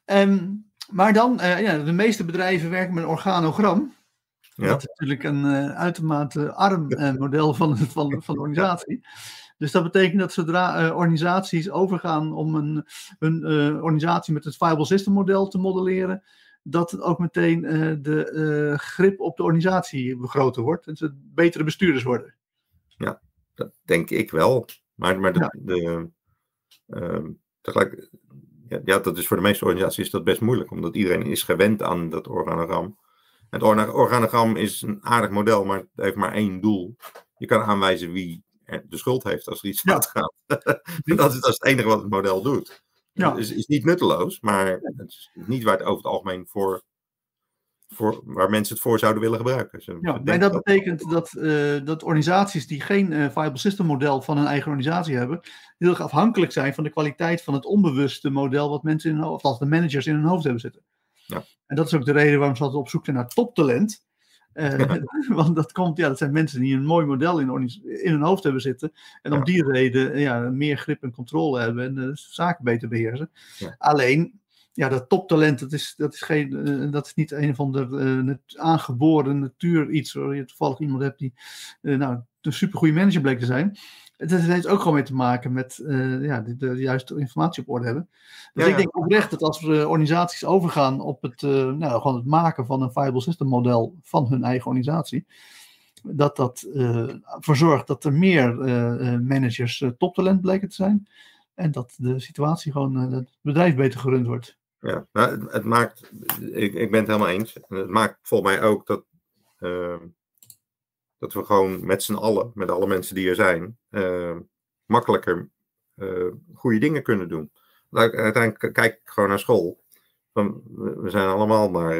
Ehm, maar dan, eh, ja, de meeste bedrijven werken met een organogram. Ja. Dat is natuurlijk een eh, uitermate arm eh, model van, van, van de organisatie. Dus dat betekent dat zodra eh, organisaties overgaan om een, een eh, organisatie met het viable system model te modelleren, dat ook meteen eh, de grip op de organisatie groter wordt. En ze betere bestuurders worden. Dat denk ik wel. Maar, maar de, Ja. de, ehm, tegelijk, ja, ja, dat is voor de meeste organisaties is dat best moeilijk, omdat iedereen is gewend aan dat organogram. Het orga- organogram is een aardig model, maar het heeft maar één doel. Je kan aanwijzen wie de schuld heeft als er iets Ja. fout gaat. En dat, is, dat is het enige wat het model doet. Ja. Het is, is niet nutteloos, maar het is niet waar het over het algemeen voor, voor waar mensen het voor zouden willen gebruiken. Ze- Ja, denken dat betekent dat, eh, dat organisaties die geen eh, viable system model van hun eigen organisatie hebben, heel erg afhankelijk zijn van de kwaliteit van het onbewuste model wat mensen in hun hoofd, of als de managers in hun hoofd hebben zitten. Ja. En dat is ook de reden waarom ze altijd op zoek zijn naar toptalent. Eh, want dat komt, ja, dat zijn mensen die een mooi model in, hun hoofd hebben zitten. En om Ja. die reden eh, ja, meer grip en controle hebben en de zaken beter beheersen. Ja. Alleen, ja, dat toptalent, dat is, dat is, geen, eh, dat is niet een van de eh, aangeboren natuur iets waar je toevallig iemand hebt die eh, nou, een supergoeie manager bleek te zijn. Het het heeft ook gewoon mee te maken met eh, ja, de, de juiste informatie op orde hebben. Dus Ja, ik denk oprecht dat als we organisaties overgaan op het, eh, nou, gewoon het maken van een viable system model van hun eigen organisatie, dat dat eh, ervoor zorgt dat er meer managers toptalent blijken te zijn. En dat de situatie gewoon, dat het bedrijf beter gerund wordt. Ja, nou, het, het maakt, ik, ik ben het helemaal eens. Het maakt volgens mij ook dat, uh, dat we gewoon met z'n allen, met alle mensen die er zijn, uh, makkelijker uh, goede dingen kunnen doen. Uiteindelijk kijk ik gewoon naar school. Van, we zijn allemaal maar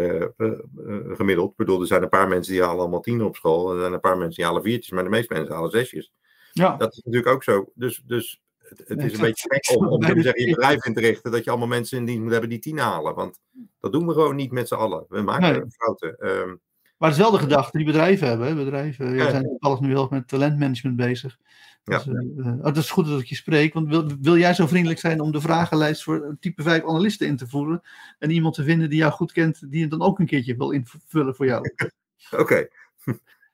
gemiddeld. Ik bedoel, er zijn een paar mensen die halen allemaal tien op school. Er zijn een paar mensen die halen viertjes, maar de meeste mensen halen zesjes. Ja. Dat is natuurlijk ook zo. Dus, dus het, het is een beetje gek om, om te zeggen, je bedrijf in te richten, dat je allemaal mensen in dienst moet hebben die tien halen. Want dat doen we gewoon niet met z'n allen. We maken nee. fouten. Um, maar het is wel de gedachte die bedrijven hebben. Bedrijven ja, zijn alles nu heel met talentmanagement bezig. Dus, ja. uh, oh, het is goed dat ik je spreek, want wil, wil jij zo vriendelijk zijn om de vragenlijst voor type 5 analisten in te voeren en iemand te vinden die jou goed kent, die het dan ook een keertje wil invullen voor jou? Oké. Okay.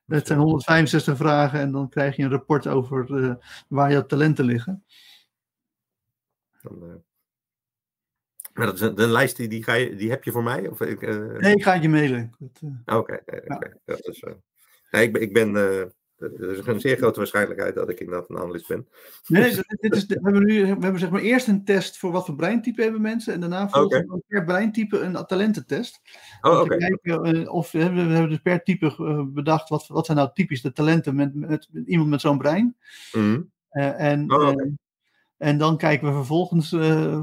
Het zijn 165 vragen en dan krijg je een rapport over uh, waar jouw talenten liggen. Dan, uh... Maar dat is een, de lijst die, die, ga je, die heb je voor mij? Of, ik, uh... Nee, ik ga het je mailen. Oké, okay, okay. ja. dat is. Nee, ik. Ik ben er is een zeer grote waarschijnlijkheid dat ik inderdaad een analist ben. Nee, dit is we hebben nu we hebben zeg maar eerst een test voor wat voor breintype hebben mensen. En daarna volgens okay. per breintype een talententest. Oh, oké. Okay. Of we hebben, dus per type bedacht wat, wat zijn nou typisch de talenten met, met, met iemand met zo'n brein. Mm. Uh, en, oh, okay. En dan kijken we vervolgens uh,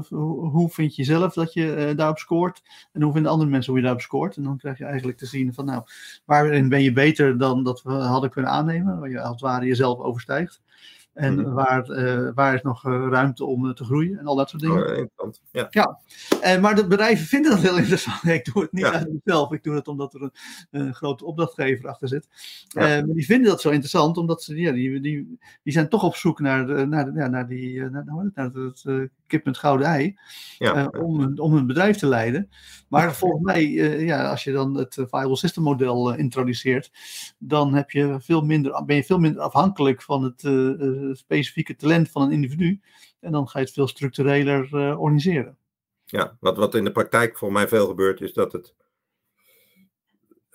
hoe vind je zelf dat je uh, daarop scoort. En hoe vinden andere mensen hoe je daarop scoort. En dan krijg je eigenlijk te zien van nou, waarin ben je beter dan dat we hadden kunnen aannemen. Waar je als het ware jezelf overstijgt. En mm-hmm. waar, uh, waar is nog ruimte om te groeien en al dat soort dingen. Oh. Ja. ja. Uh, maar de bedrijven vinden dat heel interessant. Ik doe het niet ja. uit mezelf. Ik doe het omdat er een, een grote opdrachtgever achter zit. Ja. Maar die vinden dat zo interessant, omdat ze ja, die, die, die zijn toch op zoek naar, de, naar, de, naar, die, naar, naar het kip met gouden ei. Ja. om, om een bedrijf te leiden. Maar volgens mij, ja, als je dan het Viable System model introduceert, dan heb je veel minder, ben je veel minder afhankelijk van het specifieke talent van een individu. En dan ga je het veel structureler organiseren. Ja, wat, wat in de praktijk voor mij veel gebeurt, is dat het.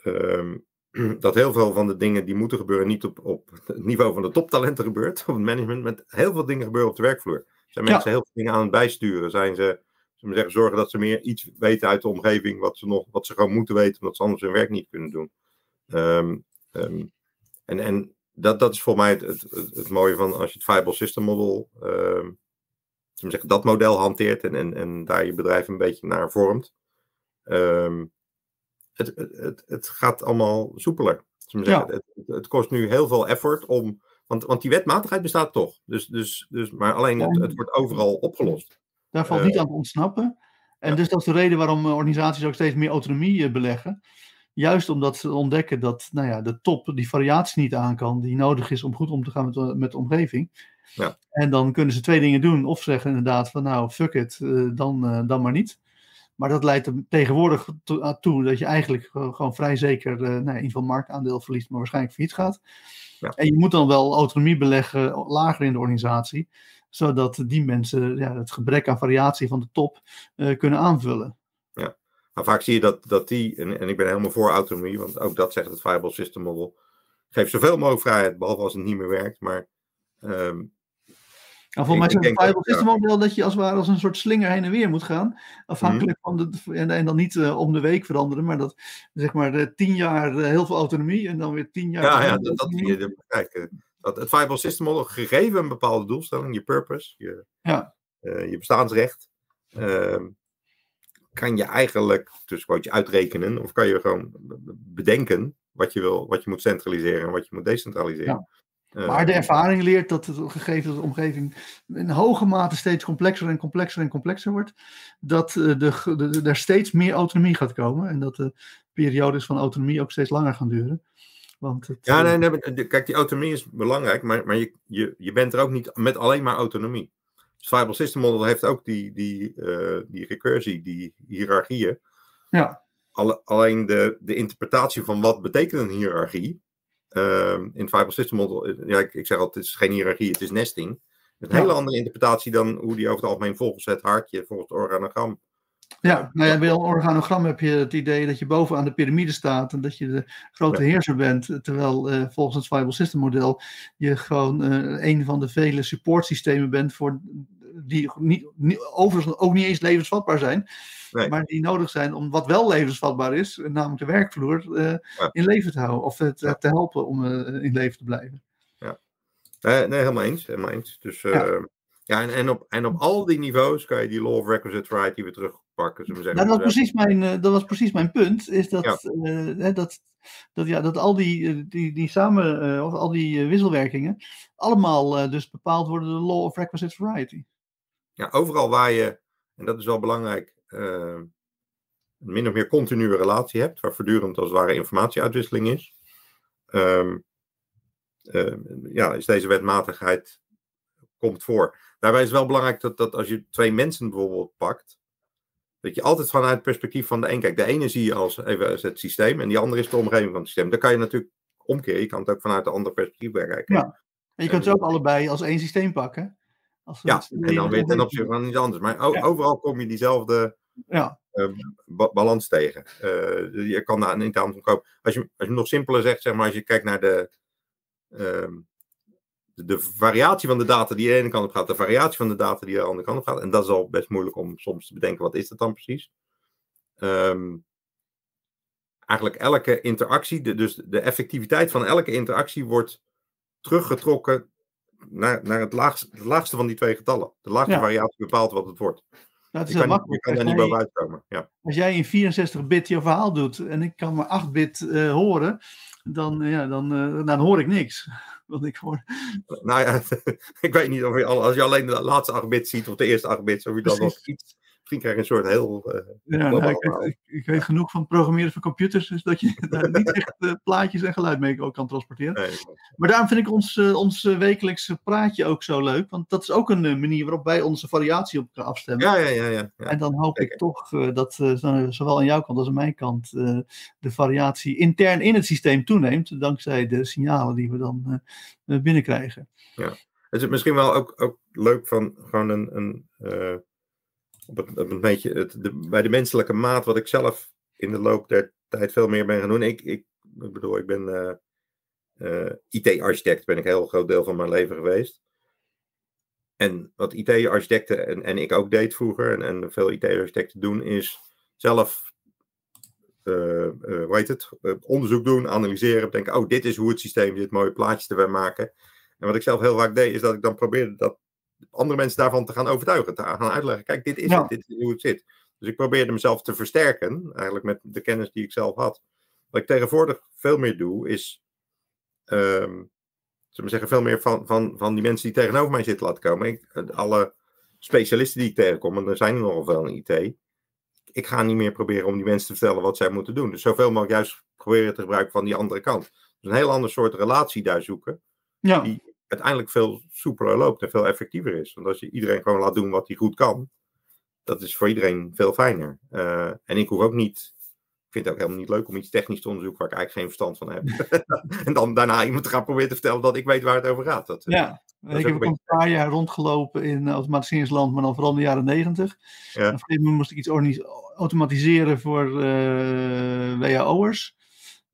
Um, dat heel veel van de dingen die moeten gebeuren, niet op, op het niveau van de toptalenten gebeurt, op het management, met heel veel dingen gebeuren op de werkvloer. Zijn mensen heel veel dingen aan het bijsturen? Zijn ze, zullen zeggen, zorgen dat ze meer iets weten uit de omgeving, wat ze, nog, wat ze gewoon moeten weten, omdat ze anders hun werk niet kunnen doen? Um, um, en, en dat, dat is voor mij het, het, het, het, mooie van als je het Viable System Model, uh, zeggen, dat model hanteert en, en, en daar je bedrijf een beetje naar vormt. Um, het, het, het gaat allemaal soepeler. Ja. het, het, kost nu heel veel effort om. Want, want die wetmatigheid bestaat toch. Dus, dus, dus, maar alleen het, het wordt overal opgelost. Daar valt niet aan te ontsnappen. En ja. dus dat is de reden waarom organisaties ook steeds meer autonomie beleggen. Juist omdat ze ontdekken dat nou ja, de top die variatie niet aan kan, die nodig is om goed om te gaan met, met de omgeving. Ja. En dan kunnen ze twee dingen doen. Of zeggen inderdaad van nou, fuck it, dan, dan maar niet. Maar dat leidt er tegenwoordig to toe dat je eigenlijk gewoon vrij zeker uh, nou, in ieder geval marktaandeel verliest, maar waarschijnlijk failliet gaat. Ja. En je moet dan wel autonomie beleggen lager in de organisatie, zodat die mensen ja, het gebrek aan variatie van de top kunnen aanvullen. Ja. Maar vaak zie je dat, dat die, en, en ik ben helemaal voor autonomie, want ook dat zegt het Viable System Model, geeft zoveel mogelijk vrijheid, behalve als het niet meer werkt. Maar um, nou, volgens mij is het Model dat je als het ware als een soort slinger heen en weer moet gaan. Afhankelijk mm -hmm. van de, en, en dan niet uh, om de week veranderen, maar dat zeg maar uh, tien jaar uh, heel veel autonomie en dan weer tien jaar. Ja, ja dat, dat je, kijk, dat, het Viable System Model, gegeven een bepaalde doelstelling, je purpose, je, ja. je bestaansrecht, ehm, kan je eigenlijk dus wat je uitrekenen of kan je gewoon bedenken wat je wil, wat je moet centraliseren en wat je moet decentraliseren. Ja. Maar de ervaring leert dat het gegeven dat de omgeving in hoge mate steeds complexer en complexer en complexer wordt, dat de, de, de, er steeds meer autonomie gaat komen en dat de periodes van autonomie ook steeds langer gaan duren. Want het, ja, nee, nee, kijk, die autonomie is belangrijk, maar, maar je, je, je bent er ook niet met alleen maar autonomie. Het Viable System Model heeft ook die, die, uh, die recursie, die hiërarchieën. Ja. Alle, alleen de, de interpretatie van wat betekent een hiërarchie. Uh, in het Viable System Model, ja, ik, ik zeg altijd, het is geen hiërarchie, het is nesting. Een ja. hele andere interpretatie dan hoe die over het algemeen volgens het hartje, volgens het organogram. Ja, nou ja, bij een organogram heb je het idee dat je bovenaan de piramide staat en dat je de grote ja. heerser bent. Terwijl uh, volgens het Viable System model je gewoon uh, een van de vele supportsystemen bent voor die niet, niet, overigens ook niet eens levensvatbaar zijn, Nee. maar die nodig zijn om wat wel levensvatbaar is, namelijk de werkvloer, eh, Ja. in leven te houden of het, Ja. te helpen om eh, in leven te blijven. Nee, nee, helemaal eens. Helemaal eens. Dus eh, Ja. ja, en, en, op, en op al die niveaus kan je die law of requisite variety weer terugpakken. Zullen we zeggen. Nou, dat, was precies mijn, eh, dat was precies mijn punt. Is dat, Ja. eh, hè, dat, dat, ja, dat al die, eh, die, die samen, eh, of al die eh, wisselwerkingen, allemaal eh, dus bepaald worden door de law of requisite variety. Ja, overal waar je, en dat is wel belangrijk, eh, een min of meer continue relatie hebt, waar voortdurend als het ware informatieuitwisseling is, ehm, eh, ja, is deze wetmatigheid komt voor. Daarbij is wel belangrijk dat, dat als je twee mensen bijvoorbeeld pakt, dat je altijd vanuit het perspectief van de een kijkt. De ene zie je als, even, als het systeem en die andere is de omgeving van het systeem. Dan kan je natuurlijk omkeren. Je kan het ook vanuit een ander perspectief bekijken. Ja. En je kunt ze ook allebei als één systeem pakken. Als Ja, en dan weer ten opzichte van iets anders. Maar Ja. overal kom je diezelfde Ja, eh, ba- balans tegen. Eh, je kan daar niet aan komen. Als je, als je nog simpeler zegt, zeg maar, als je kijkt naar de, ehm, de, de variatie van de data die de ene kant op gaat, de variatie van de data die de andere kant op gaat. En dat is al best moeilijk om soms te bedenken, wat is dat dan precies? Ehm, eigenlijk elke interactie, de, dus de effectiviteit van elke interactie wordt teruggetrokken naar, naar het, laagste, het laagste van die twee getallen. De laagste Ja. variatie bepaalt wat het wordt. dat is Je kan, niet- je makkelijk. kan daar niet jij- bovenuit komen. Ja. Als jij in 64-bit je verhaal doet en ik kan maar 8-bit eh, horen, dan, eh, ja, dan, eh, dan hoor ik niks. Want ik hoor, Nou ja, ik weet niet of je al, als je alleen de laatste 8 bits ziet of de eerste 8 bits, of je dan nog iets. Misschien krijg je een soort heel. eh, ja, nou, ik, ik, ik weet genoeg van programmeren van computers, dus dat je daar niet echt eh, plaatjes en geluid mee ook kan transporteren. nee, Maar daarom vind ik ons, eh, ons wekelijkse praatje ook zo leuk, want dat is ook een manier waarop wij onze variatie op elkaar afstemmen. ja, ja, ja. ja, ja. En dan hoop zeker. ik toch dat zo- zowel aan jouw kant als aan mijn kant de variatie intern in het systeem toeneemt, dankzij de signalen die we dan binnenkrijgen. Het is misschien wel ook, ook leuk van gewoon een. een op een beetje het, bij de menselijke maat, wat ik zelf in de loop der tijd veel meer ben gaan doen. Ik, ik, bedoel, ik ben eh, eh, IT-architect, ben ik een heel groot deel van mijn leven geweest. En wat IT-architecten en, en ik ook deed vroeger, en, en veel IT-architecten doen, is zelf eh, eh, hoe heet het? Onderzoek doen, analyseren, denken, oh, dit is hoe het systeem dit mooie plaatjes erbij maken. En wat ik zelf heel vaak deed, is dat ik dan probeerde dat andere mensen daarvan te gaan overtuigen, te gaan uitleggen, kijk, dit is Ja. het, dit is hoe het zit. Dus ik probeerde mezelf te versterken, eigenlijk met de kennis die ik zelf had. Wat ik tegenwoordig veel meer doe, is, ehm zullen we zeggen, veel meer van, van, van die mensen die tegenover mij zitten laten komen. Ik, eh, alle specialisten die ik tegenkom, en er zijn er nogal veel in IT, ik ga niet meer proberen om die mensen te vertellen wat zij moeten doen. Dus zoveel mogelijk juist proberen te gebruiken van die andere kant. Dus een heel ander soort relatie daar zoeken, Ja, die uiteindelijk veel soepeler loopt en veel effectiever is. Want als je iedereen gewoon laat doen wat hij goed kan, dat is voor iedereen veel fijner. Eh, en ik hoef ook niet, ik vind het ook helemaal niet leuk om iets technisch te onderzoeken waar ik eigenlijk geen verstand van heb. en dan daarna iemand te gaan proberen te vertellen dat ik weet waar het over gaat. Dat, eh, ja. Ik heb een ook een paar jaar rondgelopen in automatiseringsland, maar dan vooral in de jaren negentig. Ja. Op een gegeven moment moest ik iets automatiseren voor eh WAO'ers.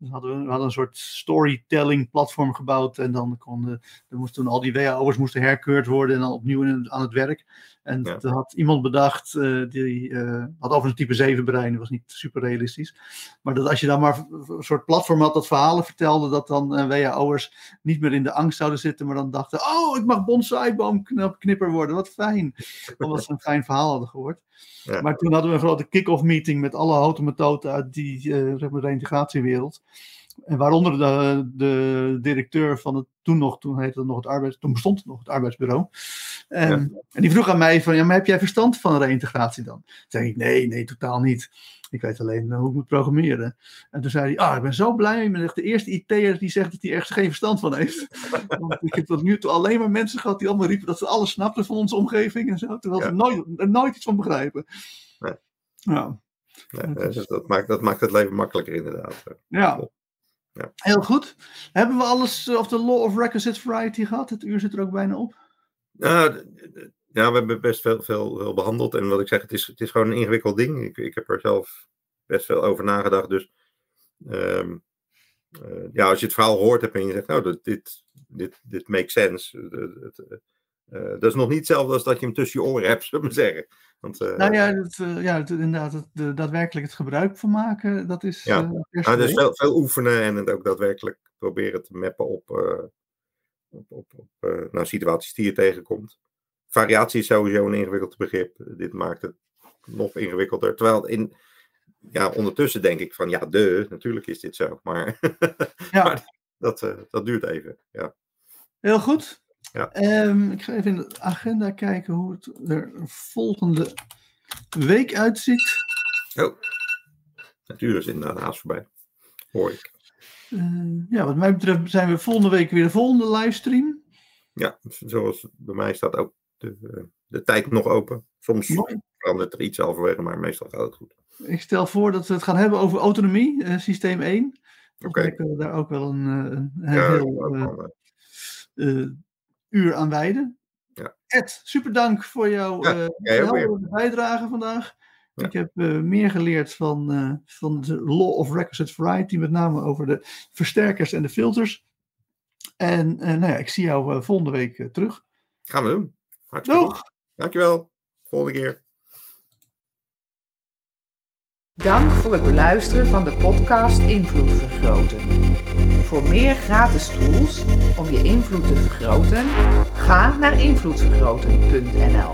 Hadden we, hadden een soort storytelling platform gebouwd. En dan konden, moesten toen al die WAO'ers moesten herkeurd worden en dan opnieuw aan het werk. En Ja. toen had iemand bedacht, eh, die eh, had over een type 7 brein, dat was niet super realistisch. Maar dat als je dan maar een soort platform had dat verhalen vertelde, dat dan eh, WAO'ers niet meer in de angst zouden zitten, maar dan dachten, oh, ik mag bonsaiboomknipper worden, wat fijn. Omdat ze een fijn verhaal hadden gehoord. Ja. Maar toen hadden we een grote kick-off meeting met alle houten methoden uit die zeg maar, reintegratiewereld. En waaronder de, de directeur van het toen nog, toen heette het nog het arbeids, toen bestond het nog het arbeidsbureau. En, en die vroeg aan mij van, ja, maar heb jij verstand van reintegratie dan? Toen zei ik, nee, nee, totaal niet. Ik weet alleen eh, hoe ik moet programmeren. En toen zei hij, ah, ik ben zo blij. Ik ben echt de eerste IT'er die zegt dat hij ergens geen verstand van heeft. Want ik heb tot nu toe alleen maar mensen gehad die allemaal riepen dat ze alles snapten van onze omgeving en zo. Terwijl ze Ja. nooit, er nooit iets van begrijpen. Nee. Ja. nee, dat dus dat, maakt, dat maakt het leven makkelijker inderdaad. Ja. Ja. Heel goed. Hebben we alles eh, of de Law of Requisite Variety gehad? Het uur zit er ook bijna op. Nou, d- d- ja, we hebben best veel, veel, veel behandeld. En wat ik zeg, het is, het is gewoon een ingewikkeld ding. Ik, ik heb er zelf best veel over nagedacht. Dus ehm, eh, ja, als je het verhaal hoort hebt en je zegt, nou, dat, dit, dit, dit makes sense. eh, het, eh, Eh, dat is nog niet hetzelfde als dat je hem tussen je oren hebt, zullen we maar zeggen. Want, uh, nou ja, het, uh, ja het, inderdaad, het, de, daadwerkelijk het gebruik van maken, dat is. Ja, nou, dus veel, veel oefenen en het ook daadwerkelijk proberen te mappen op, op, op, op nou, situaties die je tegenkomt. Variatie is sowieso een ingewikkeld begrip. Dit maakt het nog ingewikkelder. Terwijl in, ja, ondertussen denk ik van ja, de, natuurlijk is dit zo. Maar, ja. maar dat, dat duurt even. Ja. Heel goed. Ja. Um, ik ga even in de agenda kijken hoe het er volgende week uitziet. Oh, natuurlijk is inderdaad haast voorbij. Hoor ik. Uh, ja, wat mij betreft zijn we volgende week weer de volgende livestream. Ja, zoals bij mij staat ook de, de tijd nog open. Soms Mooi. verandert er iets halverwege, maar meestal gaat het goed. Ik stel voor dat we het gaan hebben over autonomie, uh, systeem 1. Oké. Okay. kunnen we daar ook wel een, een, een ja, heel uur aan wijden. Ja. Ed, super dank voor jouw ja, uh, bijdrage vandaag. Ja. Ik heb uh, meer geleerd van, uh, van de Law of Requisite Variety, met name over de versterkers en de filters. En nou ja, ik zie jou volgende week terug. Gaan we doen. Hartstikke Doeg. Goed. Dankjewel. Volgende keer. Dank voor het beluisteren van de podcast Invloed Vergroten. Voor meer gratis tools om je invloed te vergroten, ga naar invloedvergroten.nl.